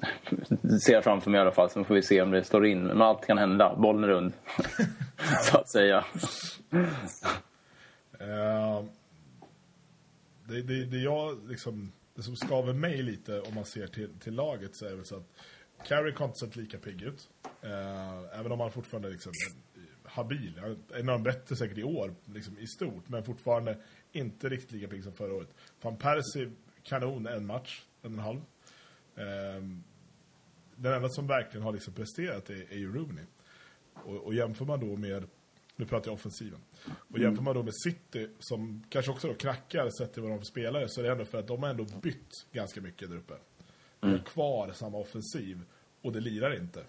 Ser jag framför mig i alla fall. Sen får vi se om det står in. Men allt kan hända. Bollen är rund. Så att säga. uh, det, det, det, jag, liksom, det som skaver mig lite om man ser till, till laget så är det väl så att Carrick har inte sett lika pigg ut. Uh, även om han fortfarande liksom är habil. Han är En av de bättre säkert i år liksom, i stort. Men fortfarande inte riktigt lika pigg som förra året. Van Persie, kanon en match, en och en halv. Ehm, den enda som verkligen har liksom presterat är, är ju Rooney. Och, och jämför man då med, nu pratar jag offensiven, och jämför man då med City som kanske också då knackar sett till vad de spelare så är det ändå för att de har ändå bytt ganska mycket där uppe. De har kvar samma offensiv och det lirar inte.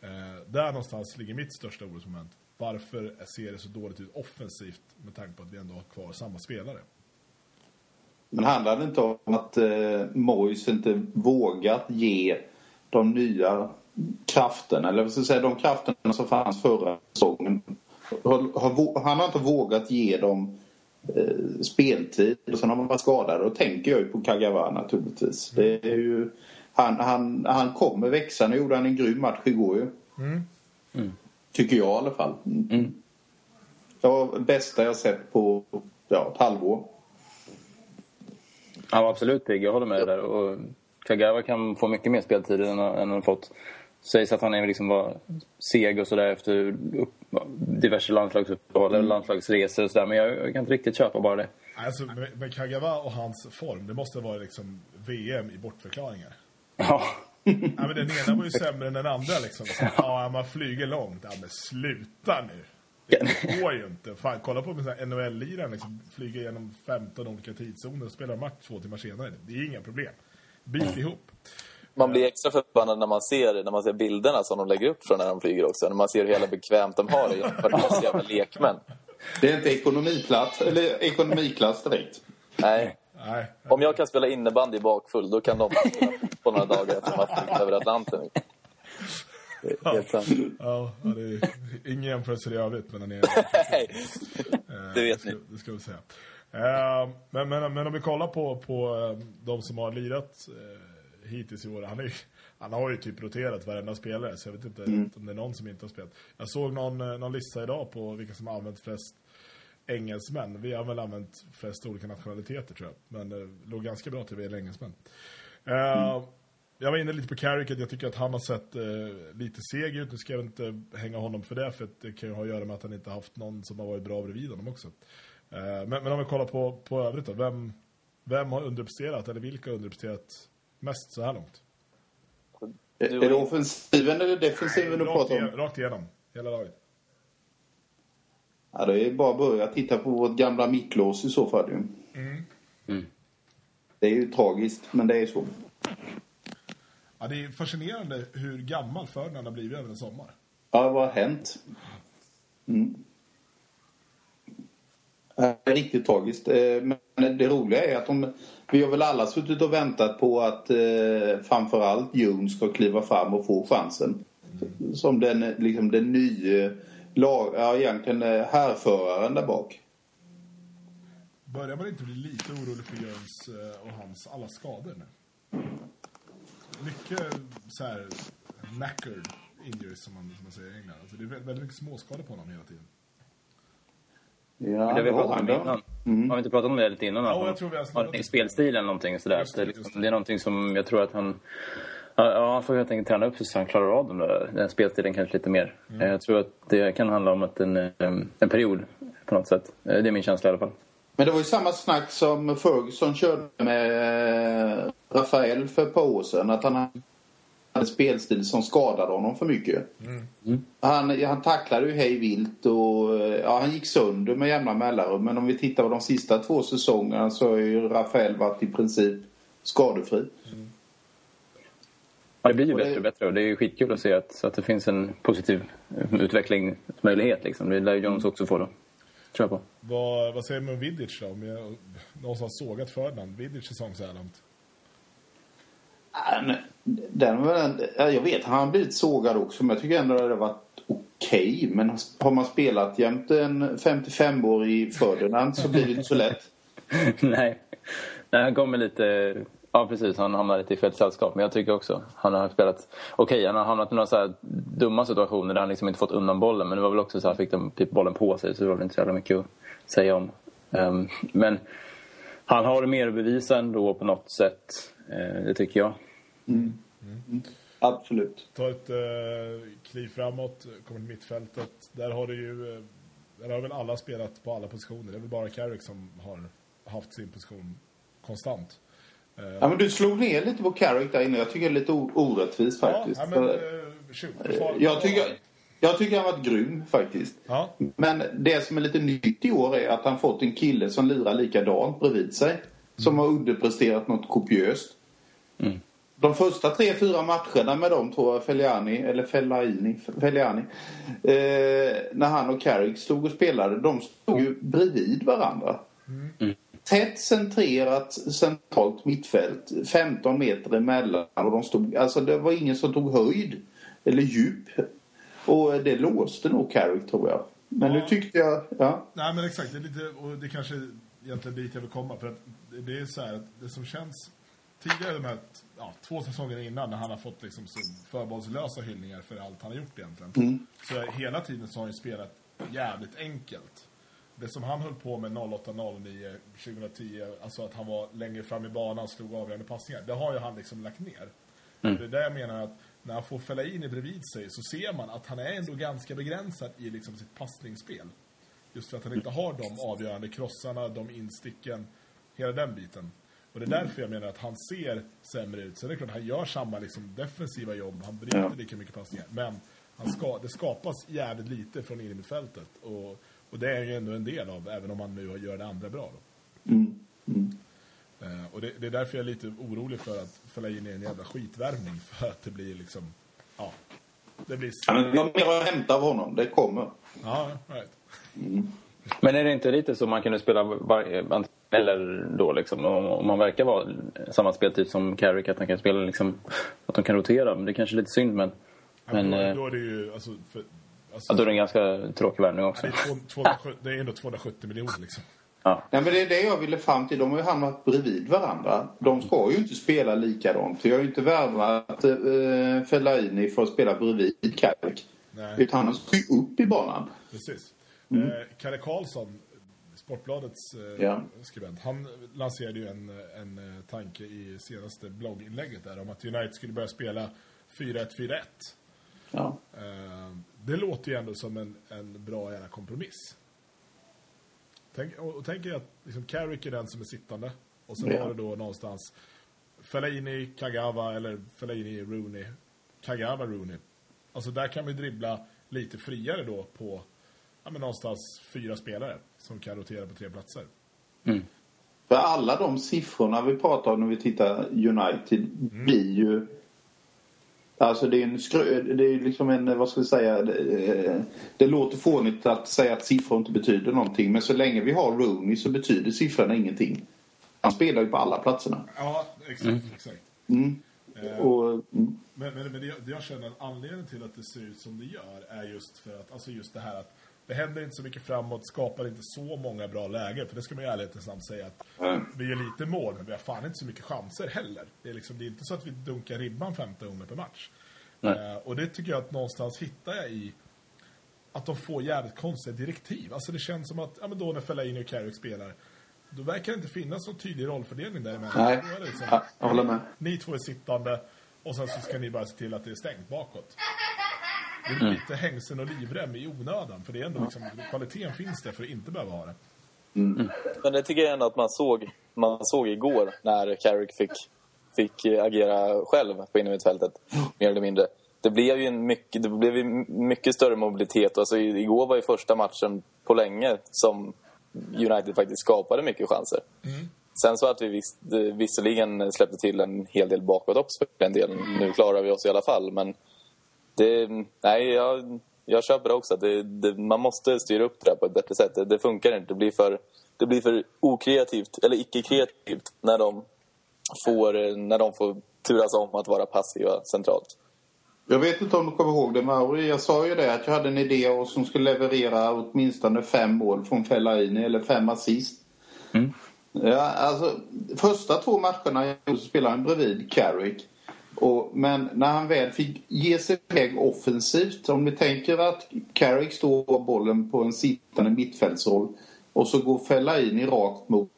Eh, där någonstans ligger mitt största orosmoment. Varför ser det så dåligt ut offensivt med tanke på att vi ändå har kvar samma spelare? Men handlar det inte om att eh, Moyes inte vågat ge de nya krafterna, eller vad ska jag säga, de krafterna som fanns förra säsongen. Har, har, vå- han har inte vågat ge dem eh, speltid och sen har man varit skadade. Då tänker jag ju på Kagawa naturligtvis. Det är ju, han, han, han kommer växa. Nu gjorde han en grym match igår ju. Tycker jag i alla fall. Mm. Det var det bästa jag sett på ja, ett halvår. Ja, absolut pigg. Jag håller med dig där. Och Kagawa kan få mycket mer speltid än han än han fått. Sägs att han är liksom var seg och sådär efter upp, diverse landslagsuppehåll eller landslagsresor och sådär. Men jag, jag kan inte riktigt köpa bara det. Alltså med Kagawa och hans form, det måste vara liksom VM i bortförklaringar. Ja. Ja, men den ena var ju sämre än den andra liksom. Så, ja, man flyger långt. Ja, men sluta nu. Det går ju inte. Fan, kolla på NHL-liraren liksom. Flyger genom 15 olika tidszoner och spelar match två timmar senare. Det är inga problem. Bit ihop. Man blir extra förbannad när man ser, när man ser bilderna som de lägger upp från när de flyger också. När man ser hur jävla bekvämt de har det jämfört med oss jävla lekmän. Det är inte ekonomiplats, eller ekonomiklass direkt. Nej. Nej. Om jag kan spela innebandy bakfull, då kan de spela på några dagar efter de har flygt över Atlanten. Är helt sant. Ja, ja, det är ingen jämförelse i övrigt mellan er. Nej, Eh, det vet ni. Det ska vi säga. Eh, men, men, men om vi kollar på, på eh, de som har lirat hittills i år. Han, är, han har ju typ roterat varenda spelare, så jag vet inte om det är någon som inte har spelat. Jag såg någon, någon lista idag på vilka som har använt flest engelsmän. Vi har väl använt flest olika nationaliteter tror jag. Men det låg ganska bra till vad gäller engelsmän. Eh, Jag var inne lite på Carricket. Jag tycker att han har sett eh, lite seg ut. Nu ska jag inte hänga honom för det. För att det kan ju ha att göra med att han inte haft någon som har varit bra bredvid honom också. Eh, men, men om vi kollar på, på övrigt då. Vem, vem har underpresterat? Eller vilka har underpresterat mest så här långt? Är är det offensiven eller defensiven du pratar om? igen- rakt igenom. Hela laget. Ja, det är bara att börja titta på vårt gamla mittlås i så fall. ju. Mm. Det är ju tragiskt, men det är så. Ja, det är fascinerande hur gammal Ferdinand har blivit över en sommar. Ja, vad har hänt? Mm. Det är riktigt tragiskt. Eh, Men det roliga är att de, vi har väl alla suttit och väntat på att eh, framförallt Jon ska kliva fram och få chansen. Som den, liksom den nya, lag, ja, egentligen eh, härföraren där bak. Börjar man inte bli lite orolig för Jöns eh, och hans alla skador nu? Mycket så här knackered injuries som man, som man säger i England. Alltså det är väldigt, mycket småskador på honom hela tiden. Ja, Det har vi pratat om innan. Mm. Har vi inte pratat om det lite innan? Ja, jag tror vi har har spelstil eller någonting sådär. Just Det, just liksom, det. det är någonting som jag tror att han... Ja, han får helt enkelt träna upp sig så han klarar av den, där, den spelstilen kanske lite mer. Mm. Jag tror att det kan handla om att en, eh, en period på något sätt. Eh, Det är min känsla i alla fall. Men det var ju samma snack som Ferguson körde med eh, Rafael för ett par år sedan. Att han hade en spelstil som skadade honom för mycket. Han, han tacklade ju hej vilt och eh, ja, han gick sönder med jämna mellanrum. Men om vi tittar på de sista två säsongerna så har ju Rafael varit i princip skadefri. Ja, det blir ju Och det- bättre och bättre och det är ju skitkul att se att, att det finns en positiv utvecklingsmöjlighet. Liksom. Det lär ju Jones också få då. Tror jag på. Vad, vad säger man om Vidic då? Om jag, någon som har sågat Ferdinand. Vidic säsong så här långt. Den, var en- ja, jag vet, han har blivit sågad också men jag tycker ändå att det har varit okej. Men har man spelat jämte en 55-årig Ferdinand så blir det inte så lätt. Nej. Nej, han kommer lite... Ja, precis. Han hamnar lite i fel sällskap. Men jag tycker också han har spelat... Okej, han har hamnat i några så här dumma situationer där han liksom inte fått undan bollen. Men det var väl också så att han fick de, typ bollen på sig. Så det var väl inte så jävla mycket att säga om. Ehm, men han har mer att bevisa ändå på något sätt. Eh, det tycker jag. Absolut. Ta ett eh, kliv framåt, kommer till mittfältet. Där har det ju... Eh, där har väl alla spelat på alla positioner. Det är väl bara Carrick som har haft sin position konstant. Eh, Ja, men du slog ner lite på Carrick där inne. Jag tycker det är lite orättvist ja, faktiskt. ja, men... Eh, försvar- jag, tycker, jag tycker han varit grym faktiskt. Ja, Men det som är lite nytt i år är att han fått en kille som lirar likadant bredvid sig. Som har underpresterat något kopiöst. Mm. De första tre, fyra matcherna med de två, Feliani, eller Fellaini, Feliani. Eh, när han och Carrick stod och spelade, de stod ju bredvid varandra. Tätt centrerat centralt mittfält, 15 meter emellan. Och de stod, alltså det var ingen som tog höjd eller djup. Och det låste nog Carrick tror jag. Men Ja. nu tyckte jag, ja. nej men exakt. Det är lite, och det kanske egentligen dit jag vill komma. För att det- är så här att det som känns tidigare de här ja, två säsonger innan när han har fått liksom så förbehållslösa hyllningar för allt han har gjort egentligen. Så hela tiden så har han ju spelat jävligt enkelt. Det som han höll på med 08, 09, 2010, alltså att han var längre fram i banan, slog avgörande passningar. Det har ju han liksom lagt ner. Det är där jag menar att när han får fälla in bredvid sig så ser man att han är ändå ganska begränsad i liksom sitt passningsspel. Just för att han inte har de avgörande krossarna, de insticken, hela den biten. Och det är därför jag menar att han ser sämre ut. Sen är det klart, han gör samma liksom, defensiva jobb, han bryter lika mycket passningar. Men han ska, det skapas jävligt lite från innermittfältet. Och, och det är ju ändå en del av, även om han nu gör det andra bra. Då. Mm. Mm. Eh, och det, det är därför jag är lite orolig för att Fellaini är en jävla skitvärvning. För att det blir liksom, ja. Det blir... Ja, men vi har mer att hämta av honom. Det kommer. Ja, right. Men är det inte lite så man kunde spela var- eller då liksom? Om, man verkar vara samma speltyp som Carrick, att han kan spela liksom, att de kan rotera. Men det är kanske är lite synd men, men då, eh, då är det ju, alltså, för, alltså ja, då är det en ganska tråkig värvning det, också. är två, 270, det är ändå 270 miljoner liksom. Ja. Nej, men det är det jag ville fram till. De har ju hamnat bredvid varandra. De ska ju inte spela likadant. Jag har ju inte värvat eh, Fellaini för att spela bredvid. Nej. Utan han ska ju upp i banan. Precis. Eh, Kalle Karlsson, Sportbladets eh, Ja. skribent, han lanserade ju en, en eh, tanke i senaste blogginlägget där om att United skulle börja spela 4-1-4-1. Ja. Eh, det låter ju ändå som en, en bra jävla kompromiss. Tänk, och, och tänk er att liksom, Carrick är den som är sittande. Och sen Ja. har du då någonstans Fellaini, Kagawa eller Fellaini, Rooney. Kagawa, Rooney. Alltså där kan vi dribbla lite friare då på ja, men någonstans fyra spelare som kan rotera på tre platser. För alla de siffrorna vi pratar om när vi tittar United blir ju... Alltså det är en skrö, det är liksom en, vad ska vi säga, det, det låter fånigt att säga att siffror inte betyder någonting. Men så länge vi har Rooney så betyder siffrorna ingenting. Han spelar ju på alla platserna. Ja, exakt. exakt. Mm. Eh, Och, mm. Men, men, men det, det jag känner att anledningen till att det ser ut som det gör är just för att, alltså just det här att det händer inte så mycket framåt, skapar inte så många bra lägen. För det ska man i ärlighetens namn säga att Mm. vi gör lite mål, men vi har fan inte så mycket chanser heller. Det är, liksom, det är inte så att vi dunkar ribban 15 gånger per match. Nej. Eh, och det tycker jag att någonstans hittar jag i att de får jävligt konstiga direktiv. Alltså det känns som att, ja men då när Fellaini och Carrick spelar, då verkar det inte finnas någon tydlig rollfördelning däremellan. Nej, är liksom, Ja, jag håller med. ni två är sittande och sen så ska ni bara se till att det är stängt bakåt. Det Mm. är lite hängsen och livrem i onödan. För det är ändå liksom, kvaliteten finns där för att inte behöva ha det. Men det tycker jag ändå att man såg, man såg igår när Carrick fick, fick agera själv på innermittfältet. Mer eller mindre. Det blev ju en mycket, det blev mycket större mobilitet. Alltså, i- igår var ju första matchen på länge som United faktiskt skapade mycket chanser. Sen så att vi vis, eh, visserligen släppte till en hel del bakåt också för den delen. Nu klarar vi oss i alla fall. Men det, nej, jag, jag köper det också. Det, det, man måste styra upp det där på ett bättre sätt. Det, det funkar inte. Det blir för, det blir för okreativt, eller icke-kreativt, när de, får, när de får turas om att vara passiva centralt. Jag vet inte om du kommer ihåg det Mauri. Jag sa ju det att jag hade en idé och som skulle leverera åtminstone fem mål från Fellaini eller fem assist. Ja, alltså, första två matcherna spelade han bredvid Carrick. Och, men när han väl fick ge sig iväg offensivt. Om ni tänker att Carrick står bollen på en sittande mittfältsroll och så går Fellaini rakt mot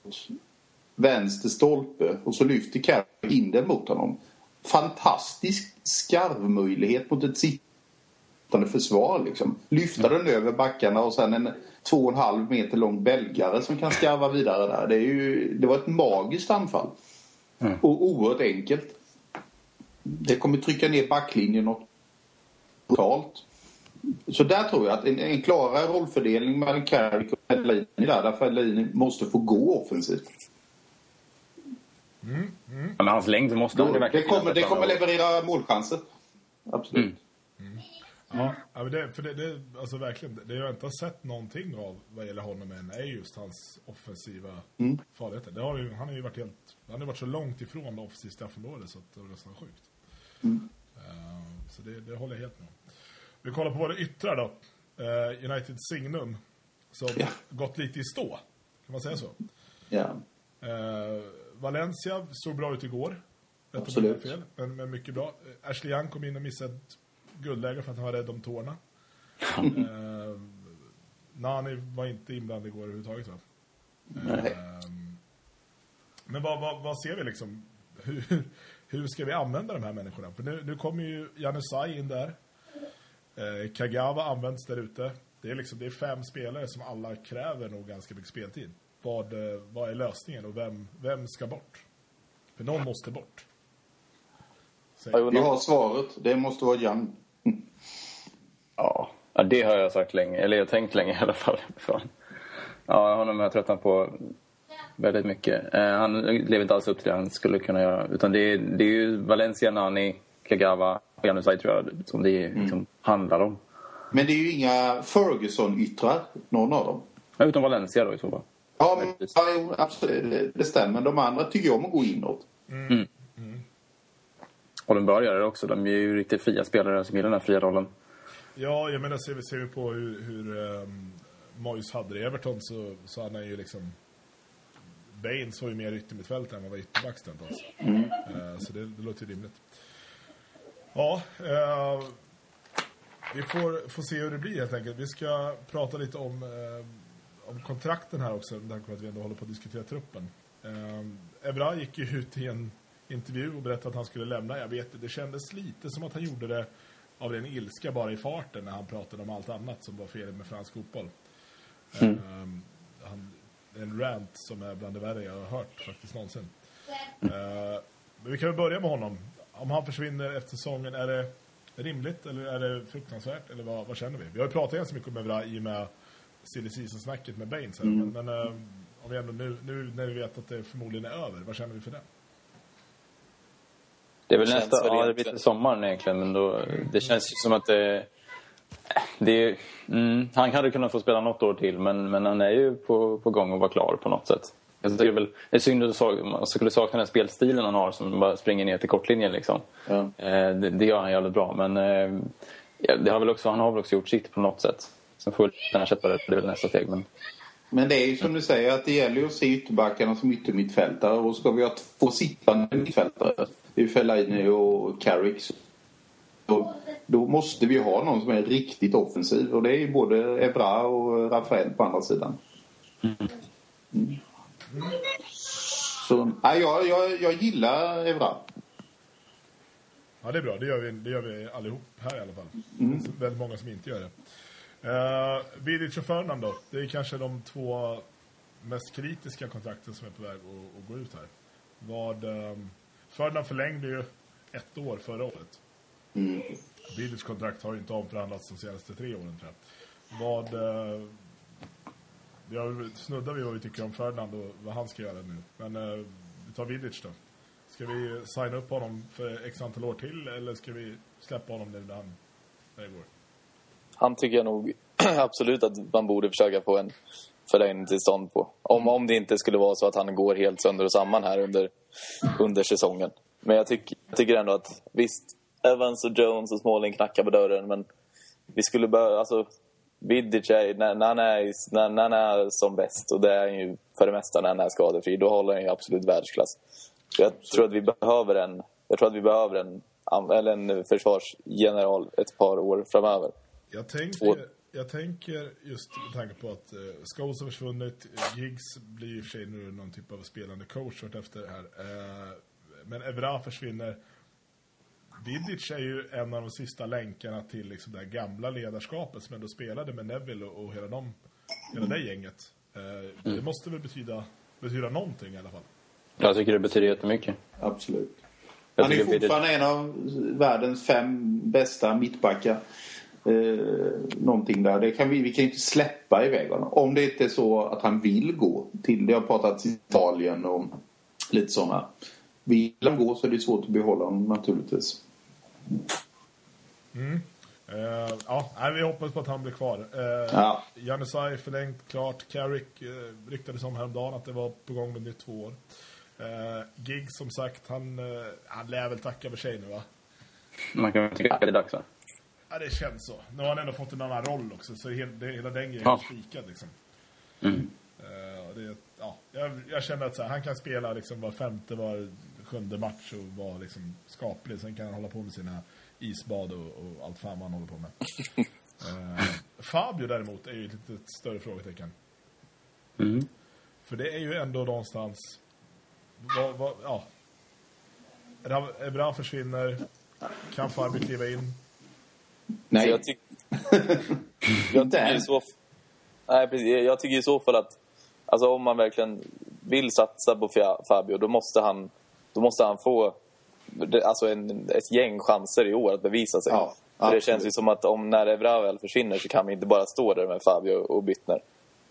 vänster stolpe och så lyfter Carrick in den mot honom. Fantastisk skarvmöjlighet mot ett sittande försvar. Liksom. Lyfta den över backarna och sen en två och en halv meter lång belgare som kan skarva vidare där. Det, är ju, det var ett magiskt anfall. Och oerhört enkelt. Det kommer trycka ner backlinjen något totalt. Så där tror jag att en, en klarare rollfördelning mellan Carrick och Fellaini där. Där Fellaini måste få gå offensivt. Ja, men hans längd måste aldrig Det verkligen kommer, det kommer leverera målchanser. Absolut. Ja, ja men det, för det, det, alltså verkligen, det jag inte har sett någonting av vad gäller honom än är just hans offensiva farligheter. Det har ju, han har ju varit helt, han har varit så långt ifrån det offensiva straffområdet så att det är nästan sjukt. Eh, så det, det håller jag helt med. Vi kollar på våra yttrar då. Uh, United Signum, som Ja. gått lite i stå. Kan man säga så? Ja. Eh, Valencia såg bra ut igår. Rätt Absolut. fel, men, men mycket bra. Eh, Ashley Young kom in och missade ett guldläge för att han var rädd om tårna. Nani var inte inblandad igår överhuvudtaget va? Nej. Eh, men vad, vad, vad ser vi liksom? Hur, hur ska vi använda de här människorna? För nu, nu kommer ju Janusaj in där. Eh, Kagawa används där ute. Det är, liksom, det är fem spelare som alla kräver nog ganska mycket speltid. Vad, eh, vad är lösningen och vem, vem ska bort? För någon måste bort. Säg. Vi har svaret. Det måste vara Young. Ja. ja, det har jag sagt länge. Eller jag har tänkt länge i alla fall. Fan. Ja, honom har jag tröttnat på väldigt mycket. Eh, han lever inte alls upp till det han skulle kunna göra. Utan det, är, det är ju Valencia, Nani, Kagawa och Janusaj tror jag som det Mm. liksom handlar om. Men det är ju inga Ferguson-yttrar, någon av dem. Ja, utom Valencia då i så fall. Ja, men, ja jo, absolut, det, stämmer. De andra tycker om att gå inåt. Och de bör göra det också. De är ju riktigt fria spelare som gillar den här fria rollen. Ja, jag menar ser vi, ser vi på hur, hur um, Moyes hade det i Everton så, så han ju liksom... Baines var ju mer yttermittfältare än vad var ytterback stundtals. Eh, så det, det låter ju rimligt. Ja, eh, vi får, får se hur det blir helt enkelt. Vi ska prata lite om, eh, om kontrakten här också, med tanke på att vi ändå håller på att diskutera truppen. Eh, Evra gick ju ut i en intervju och berättade att han skulle lämna. Jag vet, det kändes lite som att han gjorde det av ren ilska bara i farten när han pratade om allt annat som var fel med fransk fotboll. Eh, han, en rant som är bland det värre jag har hört faktiskt någonsin. Eh, men vi kan väl börja med honom. Om han försvinner efter säsongen, är det rimligt eller är det fruktansvärt? Eller vad, vad känner vi? Vi har ju pratat ganska mycket om Evra i och med silly season-snacket med Baines. här, Men, men eh, om vi ändå nu, nu när vi vet att det förmodligen är över, vad känner vi för det? Det är väl nästa, ja det blir till sommaren egentligen men då, det känns ju som att det, är, mm, han hade kunnat få spela något år till men, men han är ju på, på gång att vara klar på något sätt. Jag tycker väl, det är synd att man skulle sakna den spelstilen han har som bara springer ner till kortlinjen liksom. Ja. Eh, det, det gör han jävligt bra men eh, det har väl också, han har väl också gjort sitt på något sätt. Sen får den ersätta det, det är väl nästa steg men Men det är ju som du säger att det gäller ju att se ytterbackarna som yttermittfältare. Och ska vi ha två sittande mittfältare, det är ju Fellaini och Carrick. Då måste vi ha någon som är riktigt offensiv. Och det är både Evra och Rafael på andra sidan. Mm. Så, nej, jag, jag, jag gillar Evra. Ja, det är bra. Det gör vi, det gör vi allihop här i alla fall. Det är väldigt många som inte gör det. Uh, Vidic och Fernand då. Det är kanske de två mest kritiska kontrakten som är på väg att, att gå ut här. Vad, um, Fernand förlängde ju ett år förra året. Mm. Billys kontrakt har ju inte omförhandlats de senaste tre åren tror jag. Vad... Eh, snuddar vid vad vi tycker om Ferdinand och vad han ska göra nu. Men eh, vi tar Vidic då. Ska vi signa upp honom för x antal år till eller ska vi släppa honom nu när han när det går? Han tycker jag nog absolut att man borde försöka få en förlängning till stånd på. Om, om det inte skulle vara så att han går helt sönder och samman här under, under säsongen. Men jag, tyck, jag tycker ändå att visst, Evans och Jones och Smalling knackar på dörren men vi skulle behöva, alltså Vidic är, när, när, han är, när, när han är som bäst och det är han ju för det mesta när han är skadefri, då håller han ju absolut världsklass. Så jag tror att vi behöver en, jag tror att vi behöver en, eller en försvarsgeneral ett par år framöver. Jag Två- tänker, jag tänker just med tanke på att uh, Scholes har försvunnit, Giggs blir i och för sig nu någon typ av spelande coach efter det här. Eh, men Evra försvinner. Vidic är ju en av de sista länkarna till liksom det gamla ledarskapet som ändå spelade med Neville och, och hela, dem, hela det gänget. Eh, Det måste väl betyda, betyda någonting i alla fall. jag tycker det betyder jättemycket. Absolut. Jag Han är tycker Vidic- fortfarande en av världens fem bästa mittbackar. Eh, någonting där. Det kan vi, vi kan ju inte släppa iväg honom. Om det inte är så att han vill gå till, det har pratats i Italien och lite sådana. Vill han gå så är det svårt att behålla honom naturligtvis. Eh, ja, nej, vi hoppas på att han blir kvar. Uh, Ja. Janusaj förlängt klart. Carrick uh, ryktades om häromdagen att det var på gång med nytt två år. Uh, Giggs som sagt, han, uh, han lär väl tacka för sig nu va? Man kan väl tycka att det är dags va? Ja, det känns så. Nu har han ändå fått en annan roll också, så hela, den grejen Ja. är spikad liksom. Mm. Och det, ja, jag, jag känner att så här, han kan spela liksom var femte, var sjunde match och vara liksom skaplig. Sen kan han hålla på med sina isbad och, och allt fan man håller på med. Eh, Fabio däremot är ju ett litet större frågetecken. Mm. För det är ju ändå någonstans... Vad, vad, ja. Evra försvinner. Kan Fabio kliva in? Nej, jag, tyck, jag tycker i så Nej, precis. Jag tycker i så fall att alltså, om man verkligen vill satsa på Fabio då måste han, då måste han få alltså en, ett gäng chanser i år att bevisa sig. Ja, För det känns ju som att om när Evra väl försvinner så kan vi inte bara stå där med Fabio och Byttner.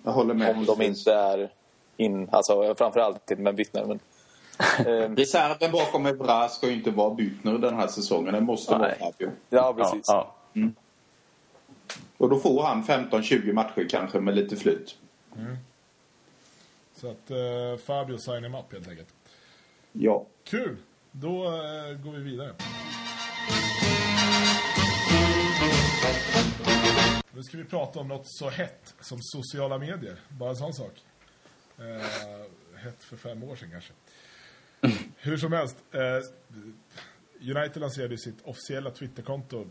jag håller med. Om de inte är in, alltså framförallt med Byttner. Men, eh, Reserven bakom Evra ska ju inte vara Bytner den här säsongen. Det måste Nej. vara Fabio. ja, precis. Ja, ja. Och då får han 15-20 matcher kanske med lite flyt. Så att uh, Fabio sign him up helt enkelt. Ja. Kul! Då eh, går vi vidare. Nu ska vi prata om något så hett som sociala medier. Bara en sån sak. Eh, hett för fem år sedan kanske. Hur som helst. Eh, United lanserade ju sitt officiella Twitterkonto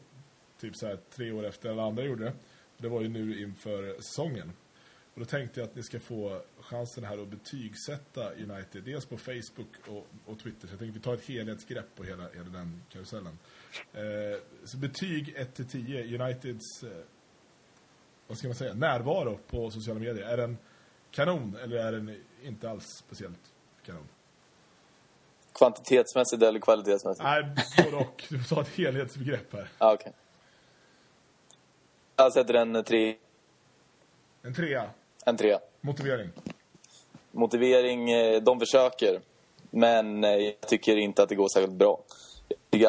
typ så här tre år efter alla andra gjorde det. Det var ju nu inför säsongen. Och då tänkte jag att ni ska få chansen här att betygsätta United. Dels på Facebook och, och Twitter. Så jag tänkte att vi tar ett helhetsgrepp på hela, hela den karusellen. Eh, så betyg 1-10. Uniteds, eh, vad ska man säga, närvaro på sociala medier. Är den kanon eller är den inte alls speciellt kanon? Kvantitetsmässigt eller kvalitetsmässigt? Nej, både och. Du får ta ett helhetsbegrepp här. Ja, okej. Jag sätter en tre, En trea. En trea. Motivering. Motivering, eh, de försöker. Men eh, jag tycker inte att det går särskilt bra.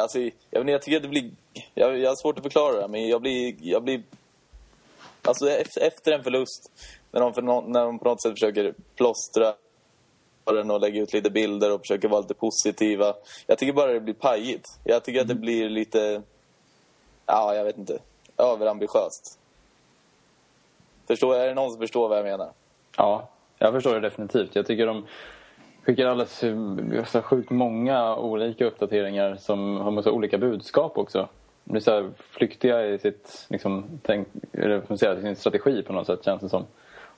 Alltså, jag, jag tycker att det blir... Jag, jag har svårt att förklara det, men jag blir... Jag blir alltså efter, en förlust, när de, för nå- när de på något sätt försöker plåstra den och lägga ut lite bilder och försöker vara lite positiva. Jag tycker bara det blir pajigt. Jag tycker att det blir lite... Ja, jag vet inte. Överambitiöst. Förstår, är det någon som förstår vad jag menar? Ja, jag förstår det definitivt. Jag tycker de skickar alldeles eh, så sjukt många olika uppdateringar som har massa olika budskap också. De blir så här flyktiga i sitt, liksom, tänk, eller, sin strategi på något sätt känns det som.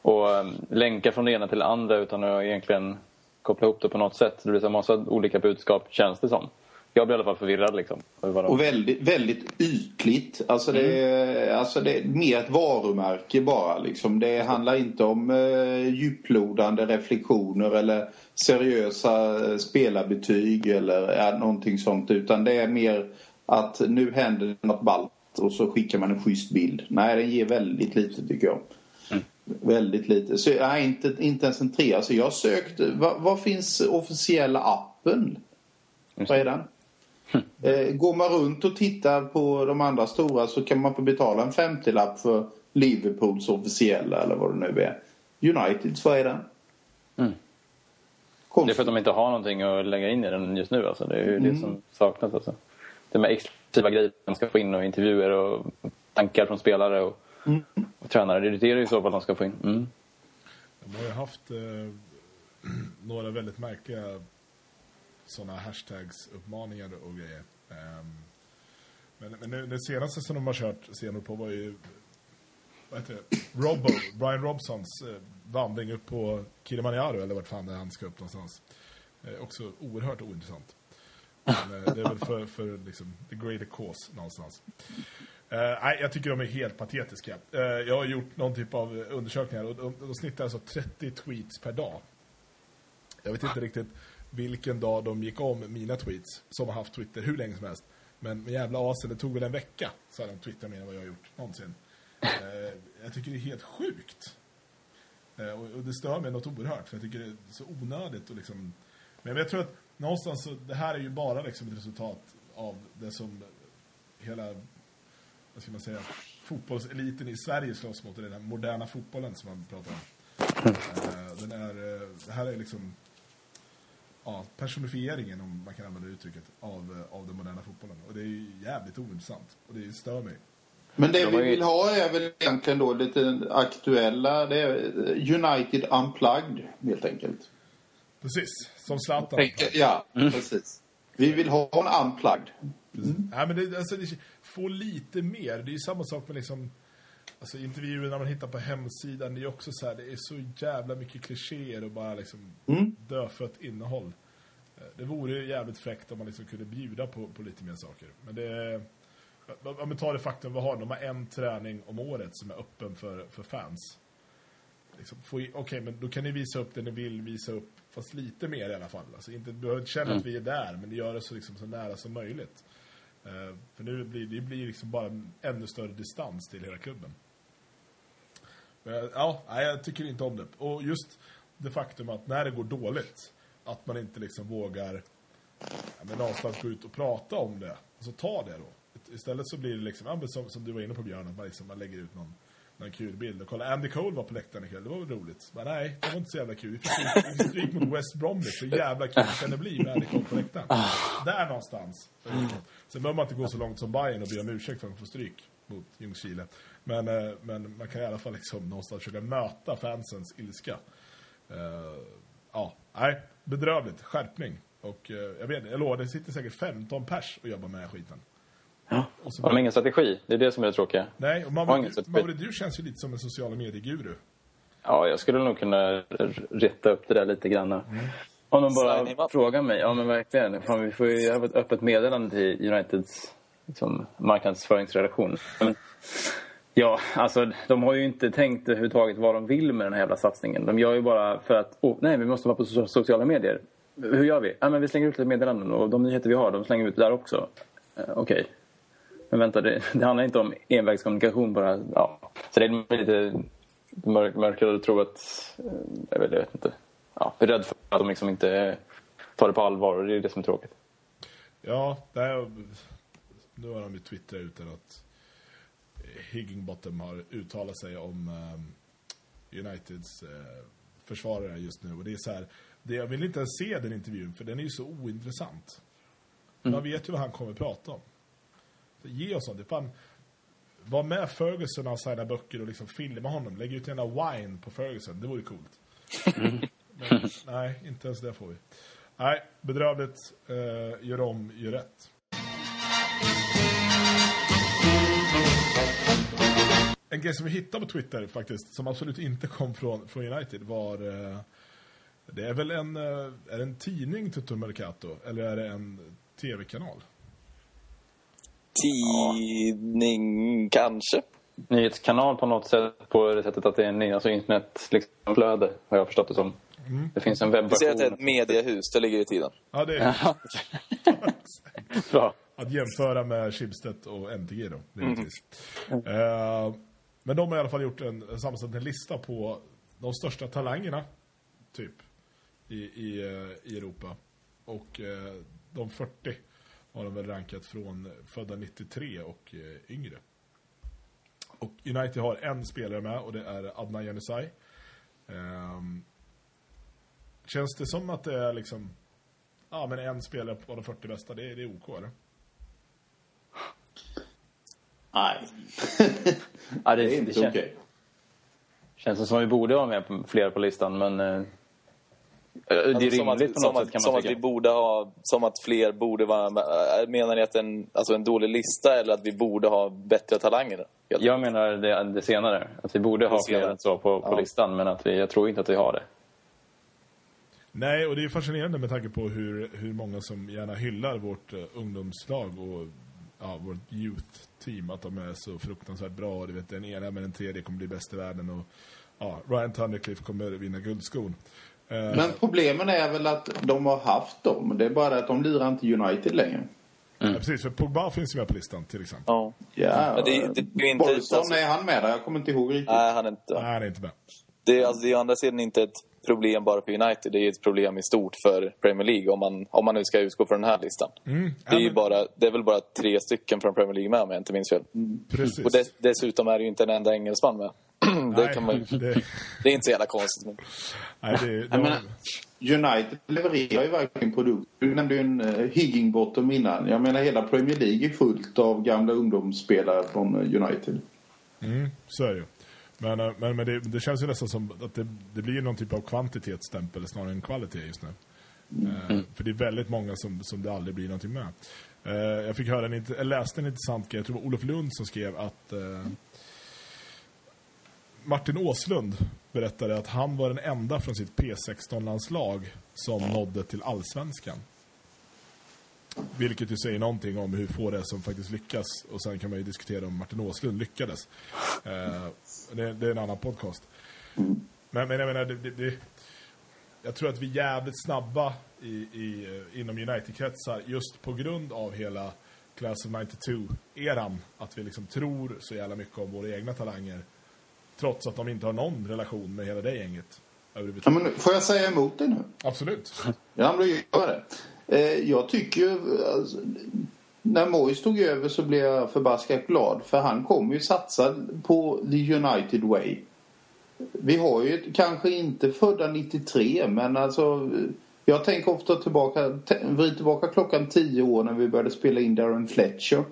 Och eh, um, länkar från det ena till det andra utan att egentligen koppla ihop det på något sätt. Det blir så här massa olika budskap känns det som. Jag blir i alla fall förvirrad liksom. Och väldigt, väldigt ytligt. Alltså det, är, alltså det är mer ett varumärke bara. Liksom. Det handlar inte om eh, djuplodande reflektioner eller seriösa eh, spelarbetyg eller ja, någonting sånt. Utan det är mer att nu händer det något ballt och så skickar man en schysst bild. Nej, den ger väldigt lite tycker jag. Väldigt lite. Så, nej, inte, inte ens en trea. Så jag har sökt. Vad, vad finns officiella appen? Vad är den? Eh, går man runt och tittar på de andra stora så kan man få betala en 50-lapp för Liverpools officiella eller vad det nu är. Uniteds, vad är den? Mm. Det är för att de inte har någonting att lägga in i den just nu. Alltså. Det är ju det som saknas. Alltså. De här exklusiva grejerna de ska få in och intervjuer och tankar från spelare och, och tränare. Det är det i så fall de ska få in. Mm. De har ju haft eh, några väldigt märkliga sådana hashtags-uppmaningar och grejer. Ehm, men men nu, det senaste som de har kört senare på var ju vad heter det? Robbo, Brian Robsons eh, vandring upp på Kilimanjaro eller vart fan det är han ska upp någonstans. Eh, också oerhört ointressant. Men, eh, det är väl för, för liksom, the greater cause någonstans. Eh, nej, jag tycker de är helt patetiska. Eh, jag har gjort någon typ av undersökningar och de, de snittar alltså 30 tweets per dag. Jag vet inte riktigt vilken dag de gick om mina tweets som har haft Twitter hur länge som helst. Men med jävla asen, det tog väl en vecka så hade de twittrat mer än vad jag har gjort någonsin. Eh, jag tycker det är helt sjukt. Eh, och, och det stör mig något oerhört för jag tycker det är så onödigt och liksom men jag tror att någonstans så, det här är ju bara liksom ett resultat av det som hela vad ska man säga fotbollseliten i Sverige slåss mot den här moderna fotbollen som man pratar om. Eh, den är, eh, det här är liksom ja, personifieringen, om man kan använda det uttrycket, av, eh, av den moderna fotbollen. Och det är ju jävligt ointressant. Och det stör mig. Men det De vi vill ha är väl egentligen då lite aktuella. Det är United Unplugged helt enkelt. Precis, som Zlatan. Tänker- Ja, precis. Vi vill ha en Unplugged. Nej, men det, alltså, det, få lite mer. Det är ju samma sak med liksom, alltså, intervjuer när man hittar på hemsidan. Det är också så här, det är så jävla mycket klichéer och bara liksom Mm. dödfött innehåll. Eh, Det vore jävligt fräckt om man liksom kunde bjuda på, på lite mer saker. Men det om vi tar det faktum vi har, de har en träning om året som är öppen för, för fans. Liksom, Okej, men då kan ni visa upp det ni vill visa upp, fast lite mer i alla fall. Alltså, inte, du behöver inte känna att vi är där, men gör det så, liksom, så nära som möjligt. Eh, för nu blir det blir liksom bara en ännu större distans till hela klubben. Men, ja, nej, jag tycker inte om det. Och just det faktum att när det går dåligt, att man inte liksom vågar ja, men någonstans gå ut och prata om det. Alltså ta det då. Istället så blir det liksom, som, som du var inne på Björn, att man, liksom, man lägger ut någon, någon kul bild. Och kolla, Andy Cole var på läktaren ikväll, det var väl roligt. Men nej, det var inte så jävla kul. Vi fick stryk, mot West Bromwich, hur jävla kul kan det bli med Andy Cole på läktaren? Där någonstans. Sen behöver man inte gå så långt som Bayern och be om ursäkt för att man får stryk mot Ljungskile. Men, eh, men man kan i alla fall liksom någonstans försöka möta fansens ilska. Eh, ja, nej, bedrövligt. Skärpning. Och eh, jag vet jag lovar, det sitter säkert 15 pers och jobbar med den här skiten. Ja. Och så Har ingen strategi? Det är det som är det tråkiga. Nej, och Mauri. Mauri, du känns ju lite som en sociala medier-guru. Ja, jag skulle nog kunna rätta upp det där lite grann. Om de bara frågar mig. Ja, men verkligen. Fan, vi får ju göra ett öppet meddelande till Uniteds liksom, marknadsföringsredaktion. Men, ja, alltså de har ju inte tänkt överhuvudtaget vad de vill med den här jävla satsningen. De gör ju bara för att, oh, nej, vi måste vara på sociala medier. Hur gör vi? Ja, men vi slänger ut lite meddelanden och de nyheter vi har, de slänger vi ut där också. Eh, Okej. Men vänta, det, det handlar inte om envägskommunikation bara. Ja. Så det är lite mörk, mörkare att tro att... eh, Jag vet, jag vet inte. Ja, jag är rädd för att de liksom inte tar det på allvar och det är det som är tråkigt. Ja, det här, nu har de ju twittrat ut att Higginbottom har uttalat sig om eh, Uniteds eh, försvarare just nu. Och det är så här, det, jag vill inte ens se den intervjun för den är ju så ointressant. Man vet ju vad han kommer prata om. Så ge oss. Det fan, var med Ferguson och signa böcker och liksom filma honom. Lägg ut gärna wine på Ferguson. Det vore coolt. Men, nej, inte ens det får vi. Nej, bedrövligt. Eh, gör om, gör rätt. En grej som vi hittade på Twitter faktiskt, som absolut inte kom från, från United var... Eh, det är väl en, eh, är det en tidning, Tutto Mercato, eller är det en tv-kanal? Tidning, kanske. Nyhetskanal på något sätt på det sättet att det är en alltså internetflöde liksom, har jag förstått det som. Det finns en Vi säger att det är ett webbversion. mediehus, det ligger i tiden. Ja, det är Bra. att jämföra med Schibsted och MTG då, givetvis. Eh, men de har i alla fall gjort en, sammanställt en lista på de största talangerna, typ, i, i, eh, i Europa. Och eh, de 40 har de väl rankat från födda 93 och eh, yngre. Och United har en spelare med och det är Adnan Januzaj. Ehm, känns det som att det är liksom Ja, men en spelare på de 40 bästa, det det är OK, eller? Nej, Ja, det, det är det inte okej. känns som vi borde vara med på fler på listan, men... Eh, det är Alltså, som rimligt att, på något att, sätt kan som man att vi borde ha, som att fler borde vara med. Äh, Menar ni att en, alltså en dålig lista eller att vi borde ha bättre talanger? Helt Jag menar det, det senare. Att vi borde ha fler än så på, på Ja. listan, men att vi, jag tror inte att vi har det. Nej, och det är fascinerande med tanke på hur, hur många som gärna hyllar vårt uh, ungdomslag och ja, vårt youth-team, att de är så fruktansvärt bra. Och du vet, den ena med den tredje kommer bli bäst i världen och ja, Ryan Thundercliff kommer vinna guldskon. Eh, Men problemen är väl att de har haft dem. Det är bara att de lirar inte United längre. ja, precis, för Pogba finns ju med på listan till exempel. Ja. Ja, Men det- det är ju inte- Bolson, alltså- är han med där? Jag kommer inte ihåg riktigt. Nej, han är inte. Nej, han är inte med. Det är, alltså, det är å andra sidan inte ett problem bara för United. Det är ett problem i stort för Premier League om man, om man nu ska utgå från den här listan. Mm, Det, är ju bara, det är väl bara tre stycken från Premier League med om jag inte minns fel. Precis. Och dess, dessutom är det ju inte en enda engelsman med. det, Nej, kan man, det, det är inte så jävla konstigt. Men... nej, det, Jag de, menar, United levererar ju verkligen produkt. Du nämnde ju en uh, Higginbottom innan. Jag menar hela Premier League är fullt av gamla ungdomsspelare från eh, United. Mm, så är det. Men, eh, men, men det, det känns ju nästan som att det, det blir någon typ av kvantitetsstämpel snarare än kvalitet just nu. Eh, för det är väldigt många som, som det aldrig blir någonting med. Eh, jag fick höra en, jag läste en intressant grej, jag tror det var Olof Lund som skrev att Martin Åslund berättade att han var den enda från sitt P16-landslag som nådde till allsvenskan. Vilket ju säger någonting om hur få det är som faktiskt lyckas. Och sen kan man ju diskutera om Martin Åslund lyckades. Eh, det, det är en annan podcast. Men, men jag menar, det, det, jag tror att vi är jävligt snabba i, i, eh, inom United-kretsar just på grund av hela Class of 92-eran. Att vi liksom tror så jävla mycket om våra egna talanger. Trots att de inte har någon relation med hela det gänget. Ja, men får jag säga emot dig nu? Absolut. Ja, men gör det. Eh, jag tycker ju... Alltså, när Moyes tog över så blev jag förbaskat glad. För han kommer ju satsa på the United way. Vi har ju kanske inte födda 93 men alltså... Jag tänker ofta tillbaka, vrid tillbaka klockan 10 år när vi började spela in Darren Fletcher.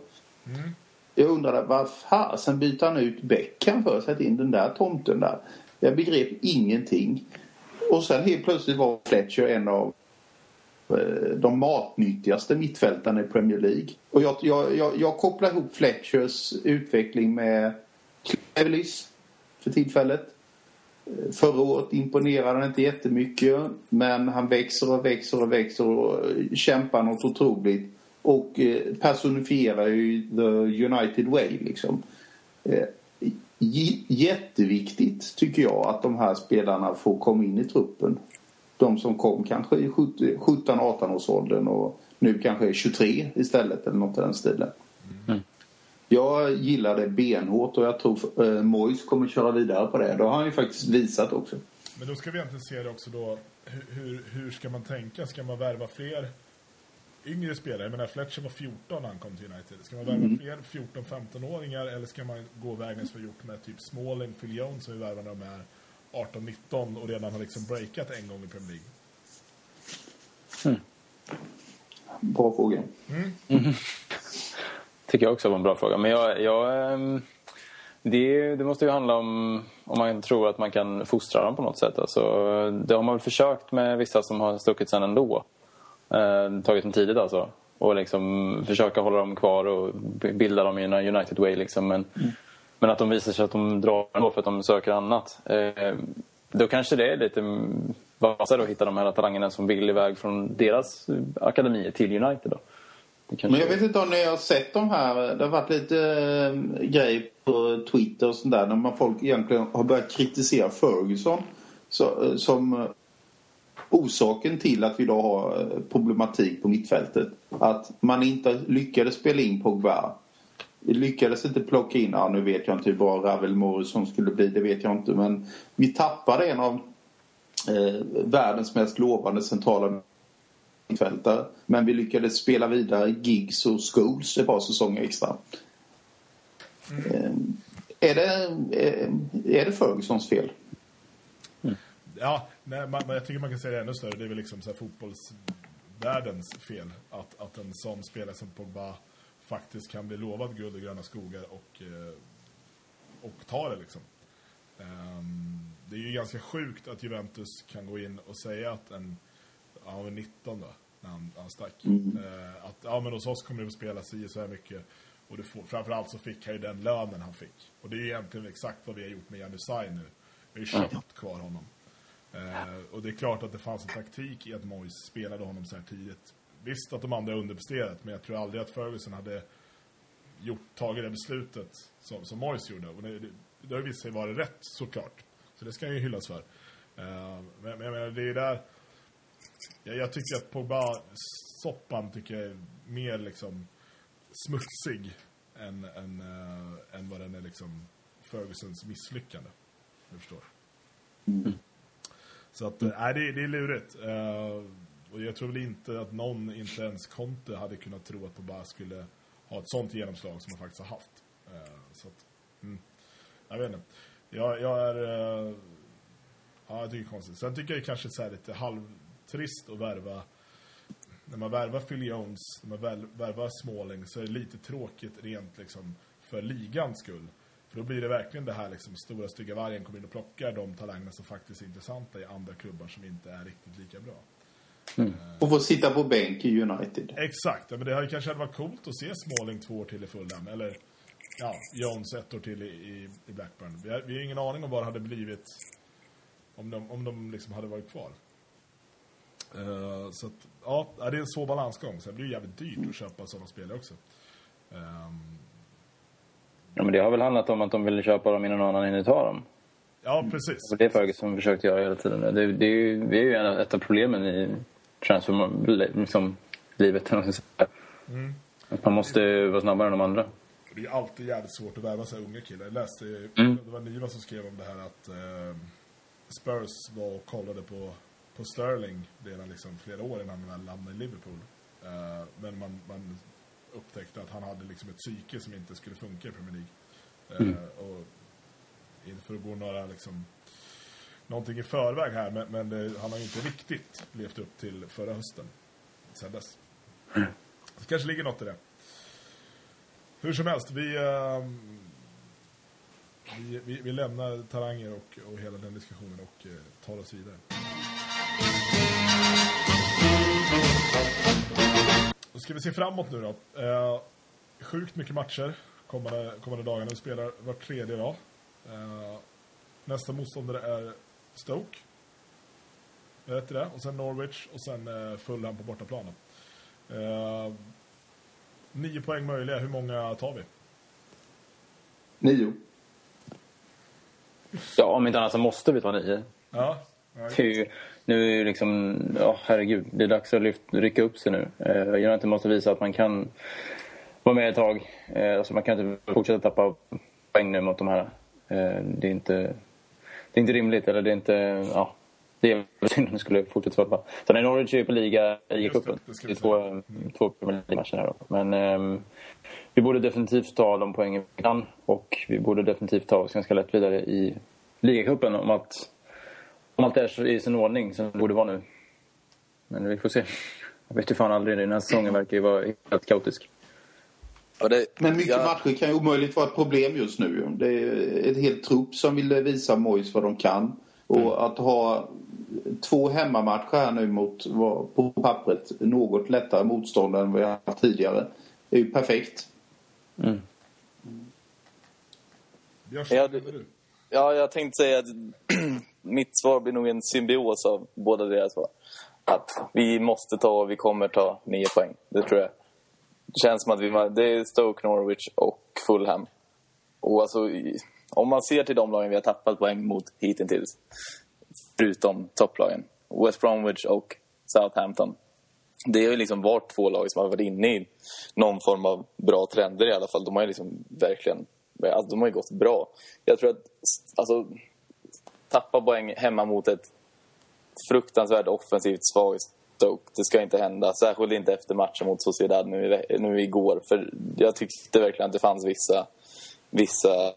Jag undrade vad fasen byter han ut Beckham för? Sätt in den där tomten där. Jag begrep ingenting. Och sen helt plötsligt var Fletcher en av Eh, de matnyttigaste mittfältarna i Premier League. Och jag, jag, jag, jag kopplar ihop Fletchers utveckling med Cleverleys för tillfället. Eh, förra året imponerade han inte jättemycket men han växer och växer och växer och eh, kämpar något otroligt. Och personifierar ju the United way liksom. J- Jätteviktigt tycker jag att de här spelarna får komma in i truppen. De som kom kanske i 17-18 års åldern och nu kanske är 23 istället eller något i den stilen. Jag gillar det benhårt och jag tror eh, Moyes kommer köra vidare på det. Det har han ju faktiskt visat också. Men då ska vi egentligen se det också då. Hur, hur, hur ska man tänka? Ska man värva fler yngre spelare? Jag menar Fletcher var 14 när han kom till United. Ska man värva fler 14-15-åringar eller ska man gå vägen som vi gjort med typ Smalling, Phil Jones som vi värvar när de är 18-19 och redan har liksom breakat en gång i Premier League? Bra fråga. Tycker jag också var en bra fråga. Men jag, jag, ehm, det, det måste ju handla om om man tror att man kan fostra dem på något sätt. Alltså, det har man väl försökt med vissa som har stuckit sen ändå. Eh, tagit dem tidigt alltså. Och liksom försöka hålla dem kvar och bilda dem i en United way. Liksom. Men, men att de visar sig att de drar ändå för att de söker annat. Eh, då kanske det är lite vassare att hitta de här talangerna som vill iväg från deras akademier till United. Då. Kanske- Men jag vet inte om ni har sett de här. Det har varit lite äh, grejer på Twitter och sånt där. När man folk egentligen har börjat kritisera Ferguson. Så, eh, som eh, orsaken till att vi idag har eh, problematik på mittfältet. Att man inte lyckades spela in Pogba. Vi lyckades inte plocka in, ja nu vet jag inte hur bra Ravel Morrison skulle bli, det vet jag inte. Men vi tappade en av eh, världens mest lovande centrala mittfältare. Men vi lyckades spela vidare Gigs och schools ett par säsonger extra. Eh, Är det, eh, är det Fergusons fel? Mm. Ja, nej, man, jag tycker man kan säga det ännu större. Det är väl liksom så här fotbollsvärldens fel. Att, att en sån spelare som Pogba faktiskt kan bli lovad guld och gröna skogar och, eh, och ta det liksom. Ehm, det är ju ganska sjukt att Juventus kan gå in och säga att en, han var 19 då, när han, han stack. Eh, att ja, men hos oss kommer du att spela si så här mycket. Och du får, framförallt så fick han ju den lönen han fick. Och det är ju egentligen exakt vad vi har gjort med Janusaj nu. Vi har ju köpt kvar honom. Eh, och det är klart att det fanns en taktik i att Moyes spelade honom så här tidigt. Visst att de andra underpresterat, men jag tror aldrig att Ferguson hade gjort, tagit det beslutet som, som Moyes gjorde. Och det, det, det har visat sig vara rätt såklart. Så det ska han ju hyllas för. Eh, men, men jag menar, det är där... Jag, jag tycker att Pogba-soppan tycker jag är mer liksom smutsig än, än, eh, än vad den är liksom Fergusons misslyckande. Du förstår. Så att, Mm. nej, det, det är lurigt. Eh, och jag tror väl inte att någon, inte ens Conte, hade kunnat tro att Pogba skulle ha ett sånt genomslag som han faktiskt har haft. Eh, så att, mm, jag vet inte. Jag, jag är... Eh, ja, jag tycker det är konstigt. Sen tycker jag kanske så här lite halvtrist att värva när man värvar Phil Jones, när man värvar Smalling så är det lite tråkigt rent liksom för ligans skull. För då blir det verkligen det här liksom stora stygga vargen kommer in och plockar de talangerna som faktiskt är intressanta i andra klubbar som inte är riktigt lika bra. Och få sitta på bänk i United. Exakt, ja, men det hade kanske varit coolt att se Smalling två år till i Fulham. Eller ja, Jones ett år till i, i, i Blackburn. Vi har, vi har ingen aning om vad det hade blivit om de, om de liksom hade varit kvar. Eh, så att, ja, det är en svår balansgång. Sen blir det jävligt dyrt att köpa sådana spelare också. Ehm, Ja, men det har väl handlat om att de ville köpa dem innan någon annan hinner ta dem. ja, precis. Och det är Ferguson försökt göra hela tiden. Det, det är ju, det är ju en- ett av problemen i transfer, liksom, livet. säga. Att man måste vara snabbare än de andra. Det är alltid jävligt svårt att värva sig unga killar. Jag läste, det var Niva som skrev om det här att eh, Spurs var och kollade på, på Sterling redan liksom flera år innan han väl hamnade i Liverpool. Eh, men man, man upptäckte att han hade liksom ett psyke som inte skulle funka i Premier League. Eh, och inte för att gå några liksom någonting i förväg här, men, men det, han har ju inte riktigt levt upp till förra hösten sen dess. Det kanske ligger något i det. Hur som helst, vi, äh, vi, vi, vi lämnar talanger och, och hela den diskussionen och äh, tar oss vidare. Då ska vi se framåt nu då. Äh, sjukt mycket matcher kommande, kommande dagarna. Vi spelar var tredje dag. Eh, nästa motståndare är Stoke. Är Rätt i det. Och sen Norwich och sen eh, Fulham på bortaplanen. Eh, nio poäng möjliga. Hur många tar vi? Nio. Ja, om inte annat så måste vi ta nio. Ja. Det ju, nu är ju liksom, ja herregud, det är dags att lyft, rycka upp sig nu. Eh, United måste visa att man kan vara med ett tag. Eh, alltså man kan inte fortsätta tappa poäng nu mot de här. Eh, det, är inte, det är inte rimligt, eller det är inte, ja. Det är synd om det skulle fortsätta fall. Sen är Norwich ju på liga i cupen. det Det är två, två Premier League-matcher här då. Men ehm, vi borde definitivt ta de poängen vi kan. Och vi borde definitivt ta oss ganska lätt vidare i ligacupen om att om allt är i sin ordning som det borde vara nu. Men vi får se. Jag vet ju fan aldrig. Den här säsongen verkar ju vara helt kaotisk. Det, Men mycket ja, matcher kan ju omöjligt vara ett problem just nu. Det är ett helt trupp som vill visa Mois vad de kan. Och att ha två hemmamatcher här nu mot, på pappret, något lättare motstånd än vi har haft tidigare. är ju perfekt. Mm. Björn, Ja, ja, det- du. Ja, jag tänkte säga att mitt svar blir nog en symbios av båda deras svar. Att vi måste ta och vi kommer ta nio poäng. Det tror jag. Det känns som att vi, det är Stoke, Norwich och Fulham. Och alltså, om man ser till de lagen vi har tappat poäng mot hittills, förutom topplagen, West Bromwich och Southampton. Det har ju liksom varit två lag som har varit inne i någon form av bra trender i alla fall. De har ju liksom verkligen alltså, de har ju gått bra. Jag tror att alltså, tappa poäng hemma mot ett fruktansvärt offensivt svagt Stoke. Det ska inte hända. Särskilt inte efter matchen mot Sociedad nu, nu igår. För jag tyckte verkligen att det fanns vissa... vissa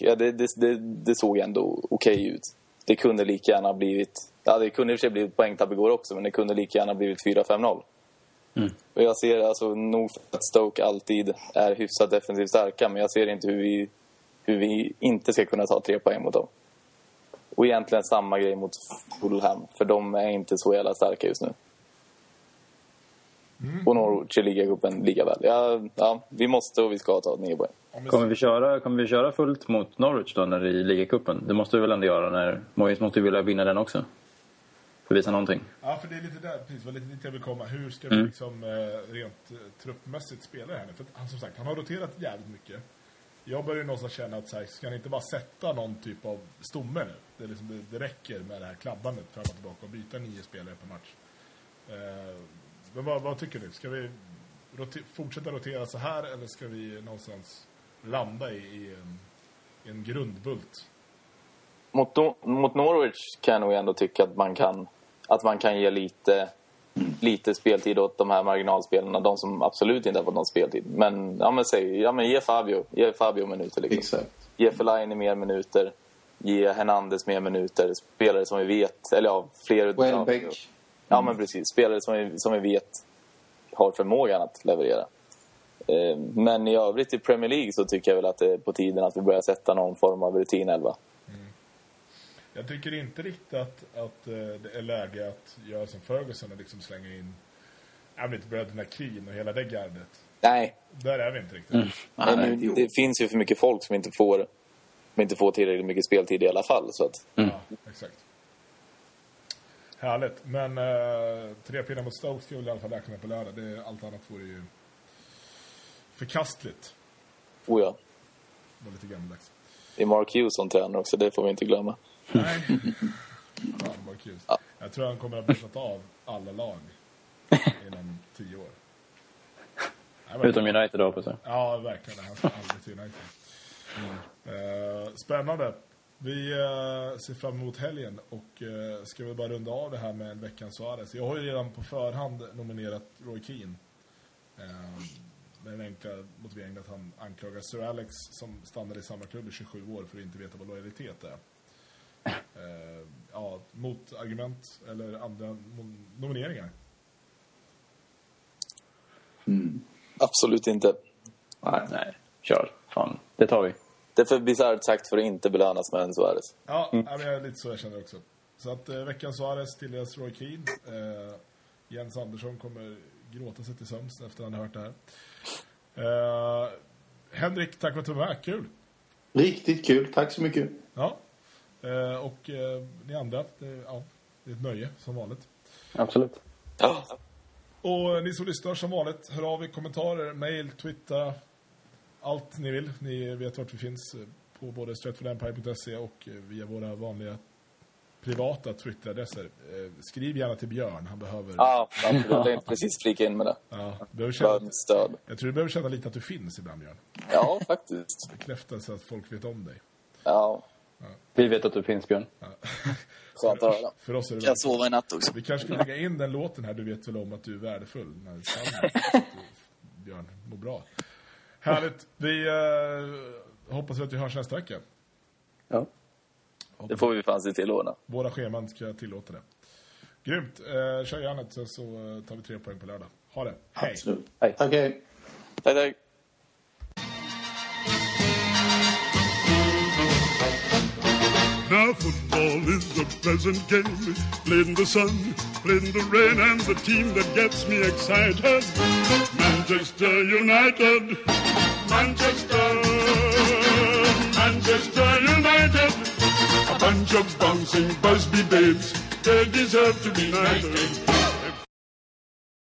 ja, det, det, det, det såg ändå okej ut. Det kunde lika gärna ha blivit... Ja, det kunde i och för sig blivit poängtapp igår också, men det kunde lika gärna blivit 4-5-0. Och jag ser alltså nog att Stoke alltid är hyfsat defensivt starka, men jag ser inte hur vi, hur vi inte ska kunna ta tre poäng mot dem. Och egentligen samma grej mot Fulham, för de är inte så jävla starka just nu. Och Norwich i ligacupen lika väl. Ja, ja, vi måste och vi ska ta nio poäng. Om vi, Kommer vi, köra, kommer vi köra fullt mot Norwich då när det är i ligacupen? Det måste vi väl ändå göra när Moyes måste ju vilja vinna den också. För att visa någonting. Ja, för det är lite där, precis, var lite dit jag vill komma. Hur ska vi Mm. liksom eh, rent eh, truppmässigt spela det här nu? För att, han, som sagt, han har roterat jävligt mycket. Jag börjar ju någonstans känna att så här, ska han inte bara sätta någon typ av stomme nu? Det, är liksom, det, det räcker med det här kladdandet fram och tillbaka och byta nio spelare per match. Eh, men vad, vad tycker du? Ska vi rote- fortsätta rotera så här eller ska vi någonstans landa i, i, en, i en grundbult? Mot, mot Norwich kan jag nog ändå tycka att man kan, att man kan ge lite, lite speltid åt de här marginalspelarna. De som absolut inte har fått någon speltid. Men, ja, men, säg, ja, men ge Fabio, ge Fabio minuter. Liksom. Exakt. Ge Fellaini mer minuter. Ge Hernandez mer minuter. Spelare som vi vet... Eller ja, fler... Welbeck. Ja, men precis. Spelare som vi, som vi vet har förmågan att leverera. Eh, Men i övrigt i Premier League så tycker jag väl att det är på tiden att vi börjar sätta någon form av rutinelva. Jag tycker inte riktigt att, att eh, det är läge att göra som Ferguson och liksom slänga in jag vet, bröderna Keane och hela det gardet. Nej, Där är vi inte riktigt. Nej, men nu, det finns ju för mycket folk som inte får, som inte får tillräckligt mycket speltid i alla fall. Så att, Ja, exakt. Härligt. Men eh, tre pinnar mot Stoke vi i alla fall räkna med på lördag. Det, allt annat vore ju förkastligt. oh ja, Det var lite gammaldags. det är Mark Hughes som tränar också, det får vi inte glömma. Nej. Fan vad kul. Ja. Jag tror han kommer att ha betat av alla lag inom tio år. Nej, Utom United då på sig. Ja, verkligen. Han ska aldrig till United. Eh, spännande. Vi eh, ser fram emot helgen och eh, ska vi bara runda av det här med en veckans Suarez. Jag har ju redan på förhand nominerat Roy Keane. Med den enkla motiveringen att han anklagar Sir Alex som stannade i samma klubb i 27 år för att inte veta vad lojalitet är. Eh, ja, mot argument eller andra nomineringar. Absolut inte. Nej, nej. Kör. Fan, det tar vi. Det är för bisarrt sagt för att inte belönas med en Suarez. Ja, ja, men jag är lite så jag känner också. Så att eh, veckans Suarez tilldelas Roy Keane. Eh, Jens Andersson kommer gråta sig till sömns efter han har hört det här. Eh, Henrik, tack för att du var med. Kul! Riktigt kul. Tack så mycket. Ja. Eh, och eh, ni andra, det, ja, det är ett nöje som vanligt. Absolut. Ja. Och ni som lyssnar som vanligt, hör av er kommentarer, mail, twitter, allt ni vill. Ni vet vart vi finns eh, på både stratfordempire.se och eh, via våra vanliga privata Twitteradresser. Eh, Skriv gärna till Björn, han behöver... Ja, absolut. Jag tänkte precis flika in med det. Ja, behöver känna, stöd. jag tror du behöver känna lite att du finns ibland, Björn. Ja, faktiskt. Bekräftelse att folk vet om dig. Ja, Vi vet att du finns, Björn. skönt att höra. För oss är det Kan sova i natt också? Vi kanske ska lägga in den låten här, du vet väl om att du är värdefull. När Sanna, Björn, mår bra. Härligt. Vi eh, hoppas att vi hörs nästa vecka. Ja. Det får vi fan se till ordna. Våra scheman ska tillåta det. Grymt. Eh, kör järnet så, så tar vi tre poäng på lördag. Ha det. Hej. Absolut. Hej. Tack, hej. Tack, tack. Now football is a pleasant game, played in the sun, played in the rain, and the team that gets me excited, Manchester United, Manchester, Manchester United, a bunch of bouncing Busby babes, they deserve to be knighted.